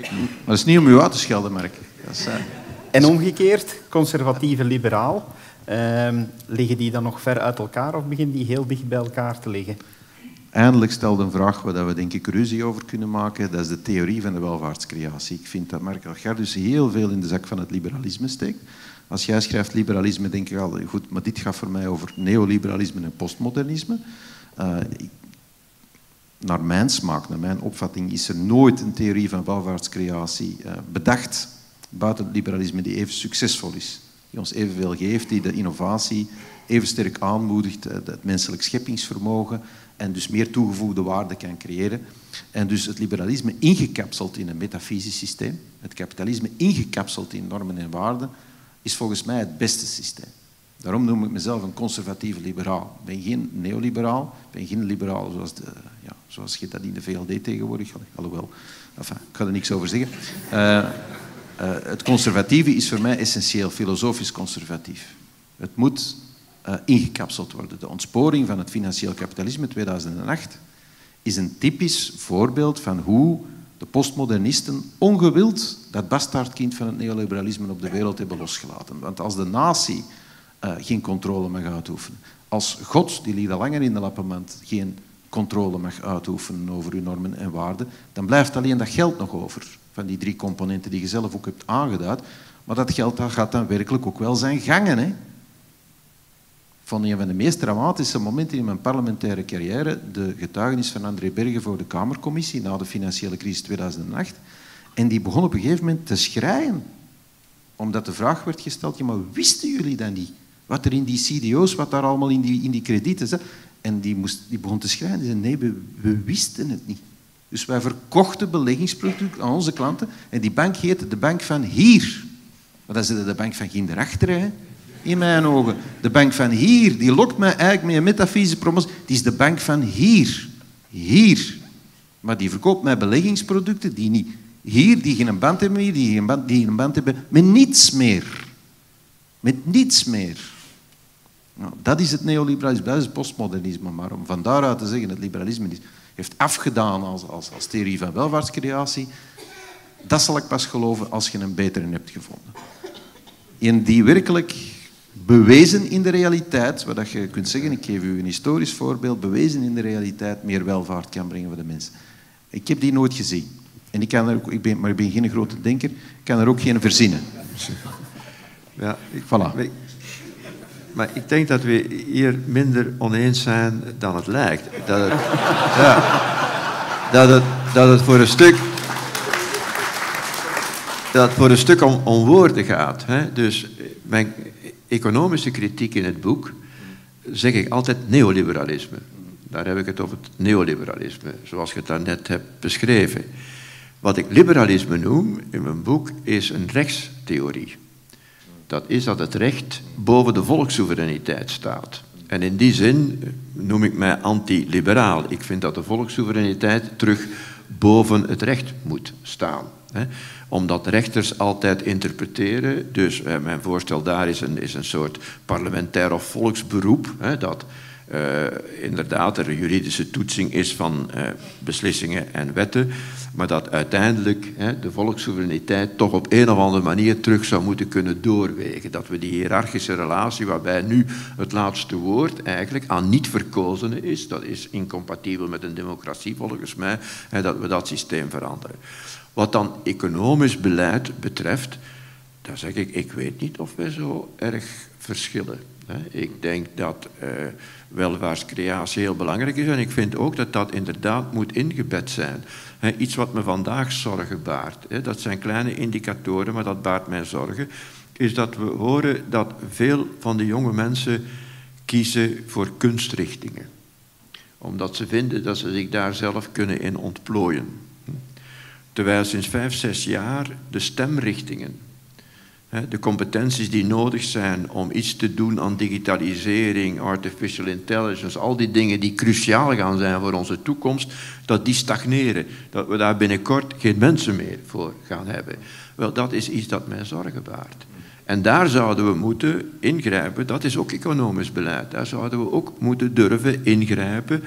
Maar dat is niet om u uit te schelden, Mark. Is, uh... En omgekeerd, conservatieve liberaal. Ehm, liggen die dan nog ver uit elkaar of beginnen die heel dicht bij elkaar te liggen? Eindelijk stelde een vraag waar we denk ik ruzie over kunnen maken. Dat is de theorie van de welvaartscreatie. Ik vind dat Mark Algardus heel veel in de zak van het liberalisme steekt. Als jij schrijft liberalisme, denk ik al, goed, maar dit gaat voor mij over neoliberalisme en postmodernisme. Uh, naar mijn smaak, naar mijn opvatting, is er nooit een theorie van welvaartscreatie uh, bedacht buiten het liberalisme die even succesvol is. Die ons evenveel geeft, die de innovatie even sterk aanmoedigt, uh, het menselijk scheppingsvermogen en dus meer toegevoegde waarde kan creëren. En dus het liberalisme ingekapseld in een metafysisch systeem, het kapitalisme ingekapseld in normen en waarden, is volgens mij het beste systeem. Daarom noem ik mezelf een conservatieve liberaal. Ik ben geen neoliberaal, ik ben geen liberaal zoals, ja, zoals je dat in de VLD tegenwoordig... Alhoewel, enfin, ik ga er niks over zeggen. Uh, uh, het conservatieve is voor mij essentieel, filosofisch conservatief. Het moet uh, ingekapseld worden. De ontsporing van het financieel kapitalisme 2008 is een typisch voorbeeld van hoe de postmodernisten ongewild dat bastaardkind van het neoliberalisme op de wereld hebben losgelaten. Want als de natie uh, geen controle mag uitoefenen, als God, die ligt al langer in de lappenmand, geen controle mag uitoefenen over uw normen en waarden, dan blijft alleen dat geld nog over, van die drie componenten die je zelf ook hebt aangeduid. Maar dat geld dat gaat dan werkelijk ook wel zijn gangen. Hè? Van een van de meest dramatische momenten in mijn parlementaire carrière de getuigenis van André Bergen voor de Kamercommissie na de financiële crisis 2008. En die begon op een gegeven moment te schrijven. Omdat de vraag werd gesteld, maar wisten jullie dat niet? Wat er in die CDO's, wat daar allemaal in die, in die kredieten zat. En die, moest, die begon te schrijven. Die zei, nee, we, wisten het niet. Dus wij verkochten beleggingsproducten aan onze klanten. En die bank heette de bank van hier. Maar dan zit de bank van Ginder achter, in mijn ogen. De bank van hier, die lokt mij eigenlijk met een metafysische promotie. Die is de bank van hier. Hier. Maar die verkoopt mij beleggingsproducten die niet hier, die geen band hebben hier, die geen band, die geen band hebben met niets meer. Met niets meer. Nou, dat is het neoliberalisme, dat is het postmodernisme. Maar om van daaruit te zeggen dat het liberalisme is, heeft afgedaan als, als, als theorie van welvaartscreatie, dat zal ik pas geloven als je een betere hebt gevonden. En die werkelijk bewezen in de realiteit, wat je kunt zeggen, ik geef u een historisch voorbeeld, bewezen in de realiteit meer welvaart kan brengen voor de mensen. Ik heb die nooit gezien. En ik kan er ook, ik ben, maar ik ben geen grote denker, ik kan er ook geen verzinnen. Ja, ik, voilà. Maar ik denk dat we hier minder oneens zijn dan het lijkt. Dat het, ja, dat het, dat het voor een stuk dat het voor een stuk om, om woorden gaat. Hè? Dus mijn economische kritiek in het boek zeg ik altijd neoliberalisme. Daar heb ik het over het neoliberalisme, zoals je het daarnet hebt beschreven. Wat ik liberalisme noem in mijn boek is een rechtstheorie. Dat is dat het recht boven de volkssoevereiniteit staat. En in die zin noem ik mij anti-liberaal. Ik vind dat de volkssoevereiniteit terug boven het recht moet staan omdat rechters altijd interpreteren. Dus eh, mijn voorstel daar is een, is een soort parlementair of volksberoep. Hè, dat inderdaad er een juridische toetsing is van uh, beslissingen en wetten. Maar dat uiteindelijk de volkssoevereiniteit toch op een of andere manier terug zou moeten kunnen doorwegen. Dat we die hiërarchische relatie, waarbij nu het laatste woord eigenlijk aan niet verkozenen is, dat is incompatibel met een democratie volgens mij, dat we dat systeem veranderen. Wat dan economisch beleid betreft, dan zeg ik, ik weet niet of wij zo erg verschillen. Ik denk dat uh, welvaartscreatie heel belangrijk is en ik vind ook dat dat inderdaad moet ingebed zijn. Iets wat me vandaag zorgen baart, dat zijn kleine indicatoren, maar dat baart mij zorgen, is dat we horen dat veel van de jonge mensen kiezen voor kunstrichtingen. Omdat ze vinden dat ze zich daar zelf kunnen in ontplooien. Terwijl sinds vijf, zes jaar de stemrichtingen, de competenties die nodig zijn om iets te doen aan digitalisering, artificial intelligence, al die dingen die cruciaal gaan zijn voor onze toekomst, dat die stagneren. Dat we daar binnenkort geen mensen meer voor gaan hebben. Wel, dat is iets dat mij zorgen baart. En daar zouden we moeten ingrijpen, dat is ook economisch beleid. Daar zouden we ook moeten durven ingrijpen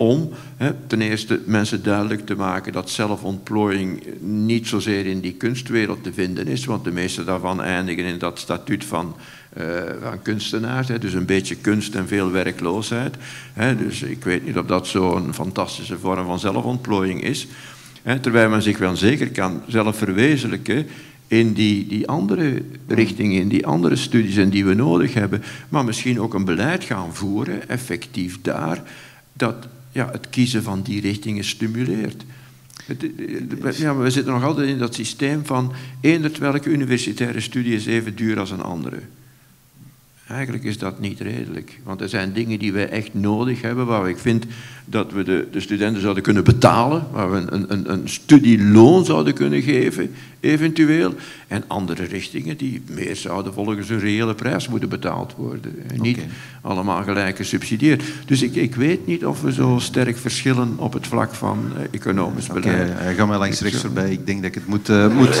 om hè, ten eerste mensen duidelijk te maken dat zelfontplooiing niet zozeer in die kunstwereld te vinden is, want de meeste daarvan eindigen in dat statuut van, uh, van kunstenaars, hè, dus een beetje kunst en veel werkloosheid. Hè, dus ik weet niet of dat zo'n fantastische vorm van zelfontplooiing is. Terwijl men zich wel zeker kan zelf verwezenlijken in die, die andere richtingen, in die andere studies en die we nodig hebben, maar misschien ook een beleid gaan voeren, effectief daar, dat ja, het kiezen van die richtingen stimuleert. ja, we zitten nog altijd in dat systeem van eender welke universitaire studie is even duur als een andere. Eigenlijk is dat niet redelijk. Want er zijn dingen die wij echt nodig hebben, waar ik vind dat we de, de studenten zouden kunnen betalen, waar we een, een, een studieloon zouden kunnen geven, eventueel. En andere richtingen die meer zouden volgens een reële prijs moeten betaald worden. En niet allemaal gelijk gesubsidieerd. Dus ik, ik weet niet of we zo sterk verschillen op het vlak van uh, economisch beleid. Oké, ga maar langs rechts voorbij. Ik denk dat ik het moet... Uh, moet...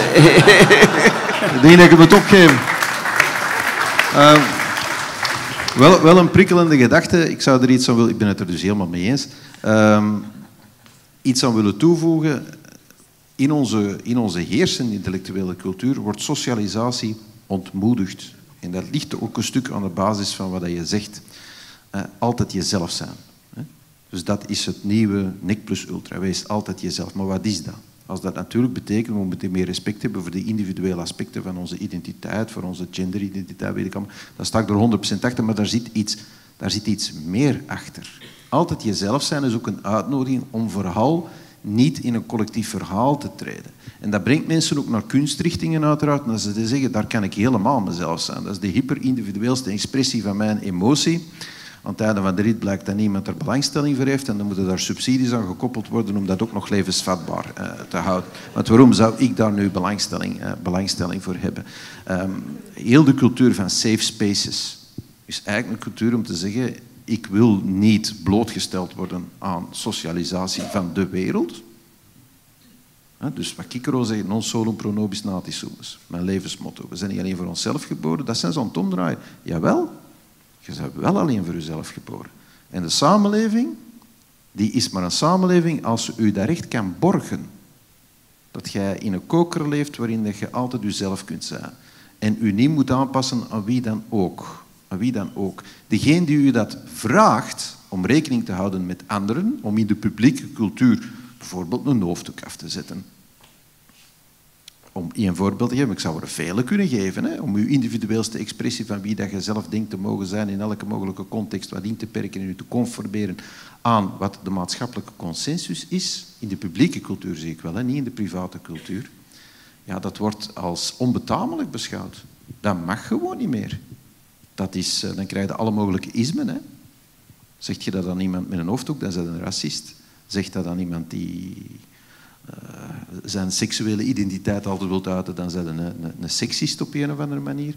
ik denk dat ik het moet opgeven. Wel, een prikkelende gedachte. Ik zou er iets aan willen... Ik ben het er dus helemaal mee eens. Um, iets aan willen toevoegen. In onze, in onze heersende intellectuele cultuur wordt socialisatie ontmoedigd. En dat ligt ook een stuk aan de basis van wat je zegt. Uh, altijd jezelf zijn. Dus dat is het nieuwe NIC plus ultra. Wees altijd jezelf. Maar wat is dat? Als dat natuurlijk betekent, we moeten meer respect hebben voor de individuele aspecten van onze identiteit, voor onze genderidentiteit, weet ik allemaal. Dat sta ik er 100% achter, maar daar zit, iets, daar zit iets meer achter. Altijd jezelf zijn is ook een uitnodiging om vooral niet in een collectief verhaal te treden. En dat brengt mensen ook naar kunstrichtingen uiteraard, dat ze zeggen, daar kan ik helemaal mezelf zijn. Dat is de hyperindividueelste expressie van mijn emotie. Het einde van de rit blijkt dat niemand er belangstelling voor heeft en dan moeten daar subsidies aan gekoppeld worden om dat ook nog levensvatbaar uh, te houden. Want waarom zou ik daar nu belangstelling, uh, belangstelling voor hebben? Um, heel de cultuur van safe spaces is eigenlijk een cultuur om te zeggen ik wil niet blootgesteld worden aan socialisatie van de wereld. Dus wat Kikero zegt, non solum pro nobis natis sumus. Mijn levensmotto. We zijn niet alleen voor onszelf geboren, dat zijn ze aan het omdraaien. Jawel, je bent wel alleen voor jezelf geboren. En de samenleving, die is maar een samenleving als ze u daar echt kan borgen. Dat jij in een koker leeft waarin je altijd jezelf kunt zijn. En u niet moet aanpassen aan wie dan ook. Aan wie dan ook. Degene die u dat vraagt om rekening te houden met anderen, om in de publieke cultuur bijvoorbeeld een hoofddoek af te zetten, om één voorbeeld te geven, ik zou er vele kunnen geven, hè, om uw individueelste expressie van wie dat je zelf denkt te mogen zijn in elke mogelijke context wat in te perken en u te conformeren aan wat de maatschappelijke consensus is, in de publieke cultuur zie ik wel, hè, niet in de private cultuur, ja, dat wordt als onbetamelijk beschouwd. Dat mag gewoon niet meer. Dat is, eh, dan krijg je alle mogelijke ismen. Hè. Zegt je dat aan iemand met een hoofddoek, dan is dat een racist. Zegt dat aan iemand die zijn seksuele identiteit altijd wilt uiten, dan zijn een, een, een seksist op een of andere manier.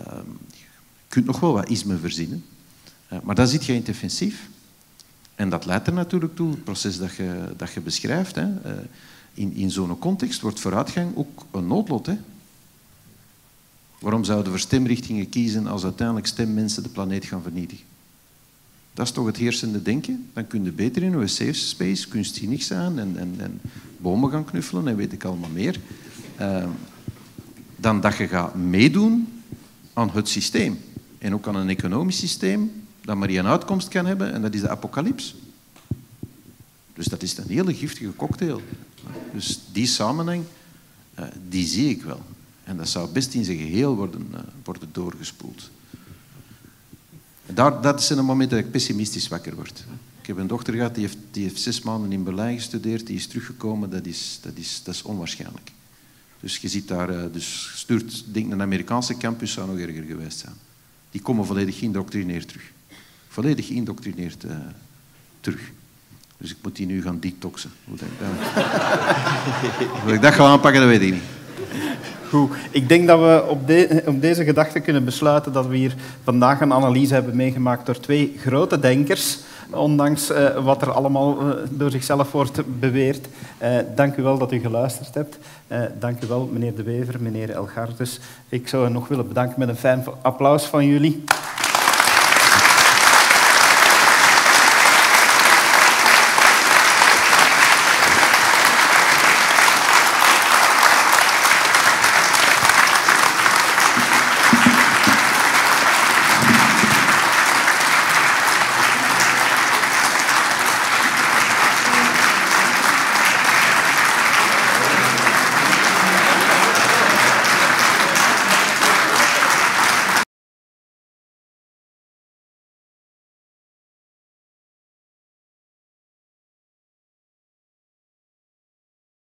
Uh, je kunt nog wel wat isme verzinnen, uh, maar dan zit je in defensief. En dat leidt er natuurlijk toe, het proces dat je, dat je beschrijft. Hè. in in zo'n context wordt vooruitgang ook een noodlot. Hè. Waarom zouden we stemrichtingen kiezen als uiteindelijk stemmensen de planeet gaan vernietigen? Dat is toch het heersende denken? Dan kun je beter in een safe space kunstzinnig zijn en, en, en bomen gaan knuffelen en weet ik allemaal meer. Uh, dan dat je gaat meedoen aan het systeem. En ook aan een economisch systeem dat maar één uitkomst kan hebben en dat is de apocalyps. Dus dat is een hele giftige cocktail. Dus die samenhang, uh, die zie ik wel. En dat zou best in zijn geheel worden, uh, worden doorgespoeld. Daar, dat is een moment dat ik pessimistisch wakker word. Ik heb een dochter gehad, die heeft, die heeft zes maanden in Berlijn gestudeerd, die is teruggekomen, dat is, dat is, dat is onwaarschijnlijk. Dus je ziet daar, eh, dus stuurt, denk een Amerikaanse campus zou nog erger geweest zijn. Die komen volledig geïndoctrineerd terug. Volledig geïndoctrineerd uh, terug. Dus ik moet die nu gaan detoxen. Hoe, dat, Hoe ik dat ga aanpakken, dat weet ik niet. Goed. Ik denk dat we op, op, deze gedachte kunnen besluiten dat we hier vandaag een analyse hebben meegemaakt door twee grote denkers, ondanks uh, wat er allemaal uh, door zichzelf wordt beweerd. Uh, dank u wel dat u geluisterd hebt. dank u wel, meneer De Wever, meneer Elgardus. Ik zou nog willen bedanken met een fijn applaus van jullie.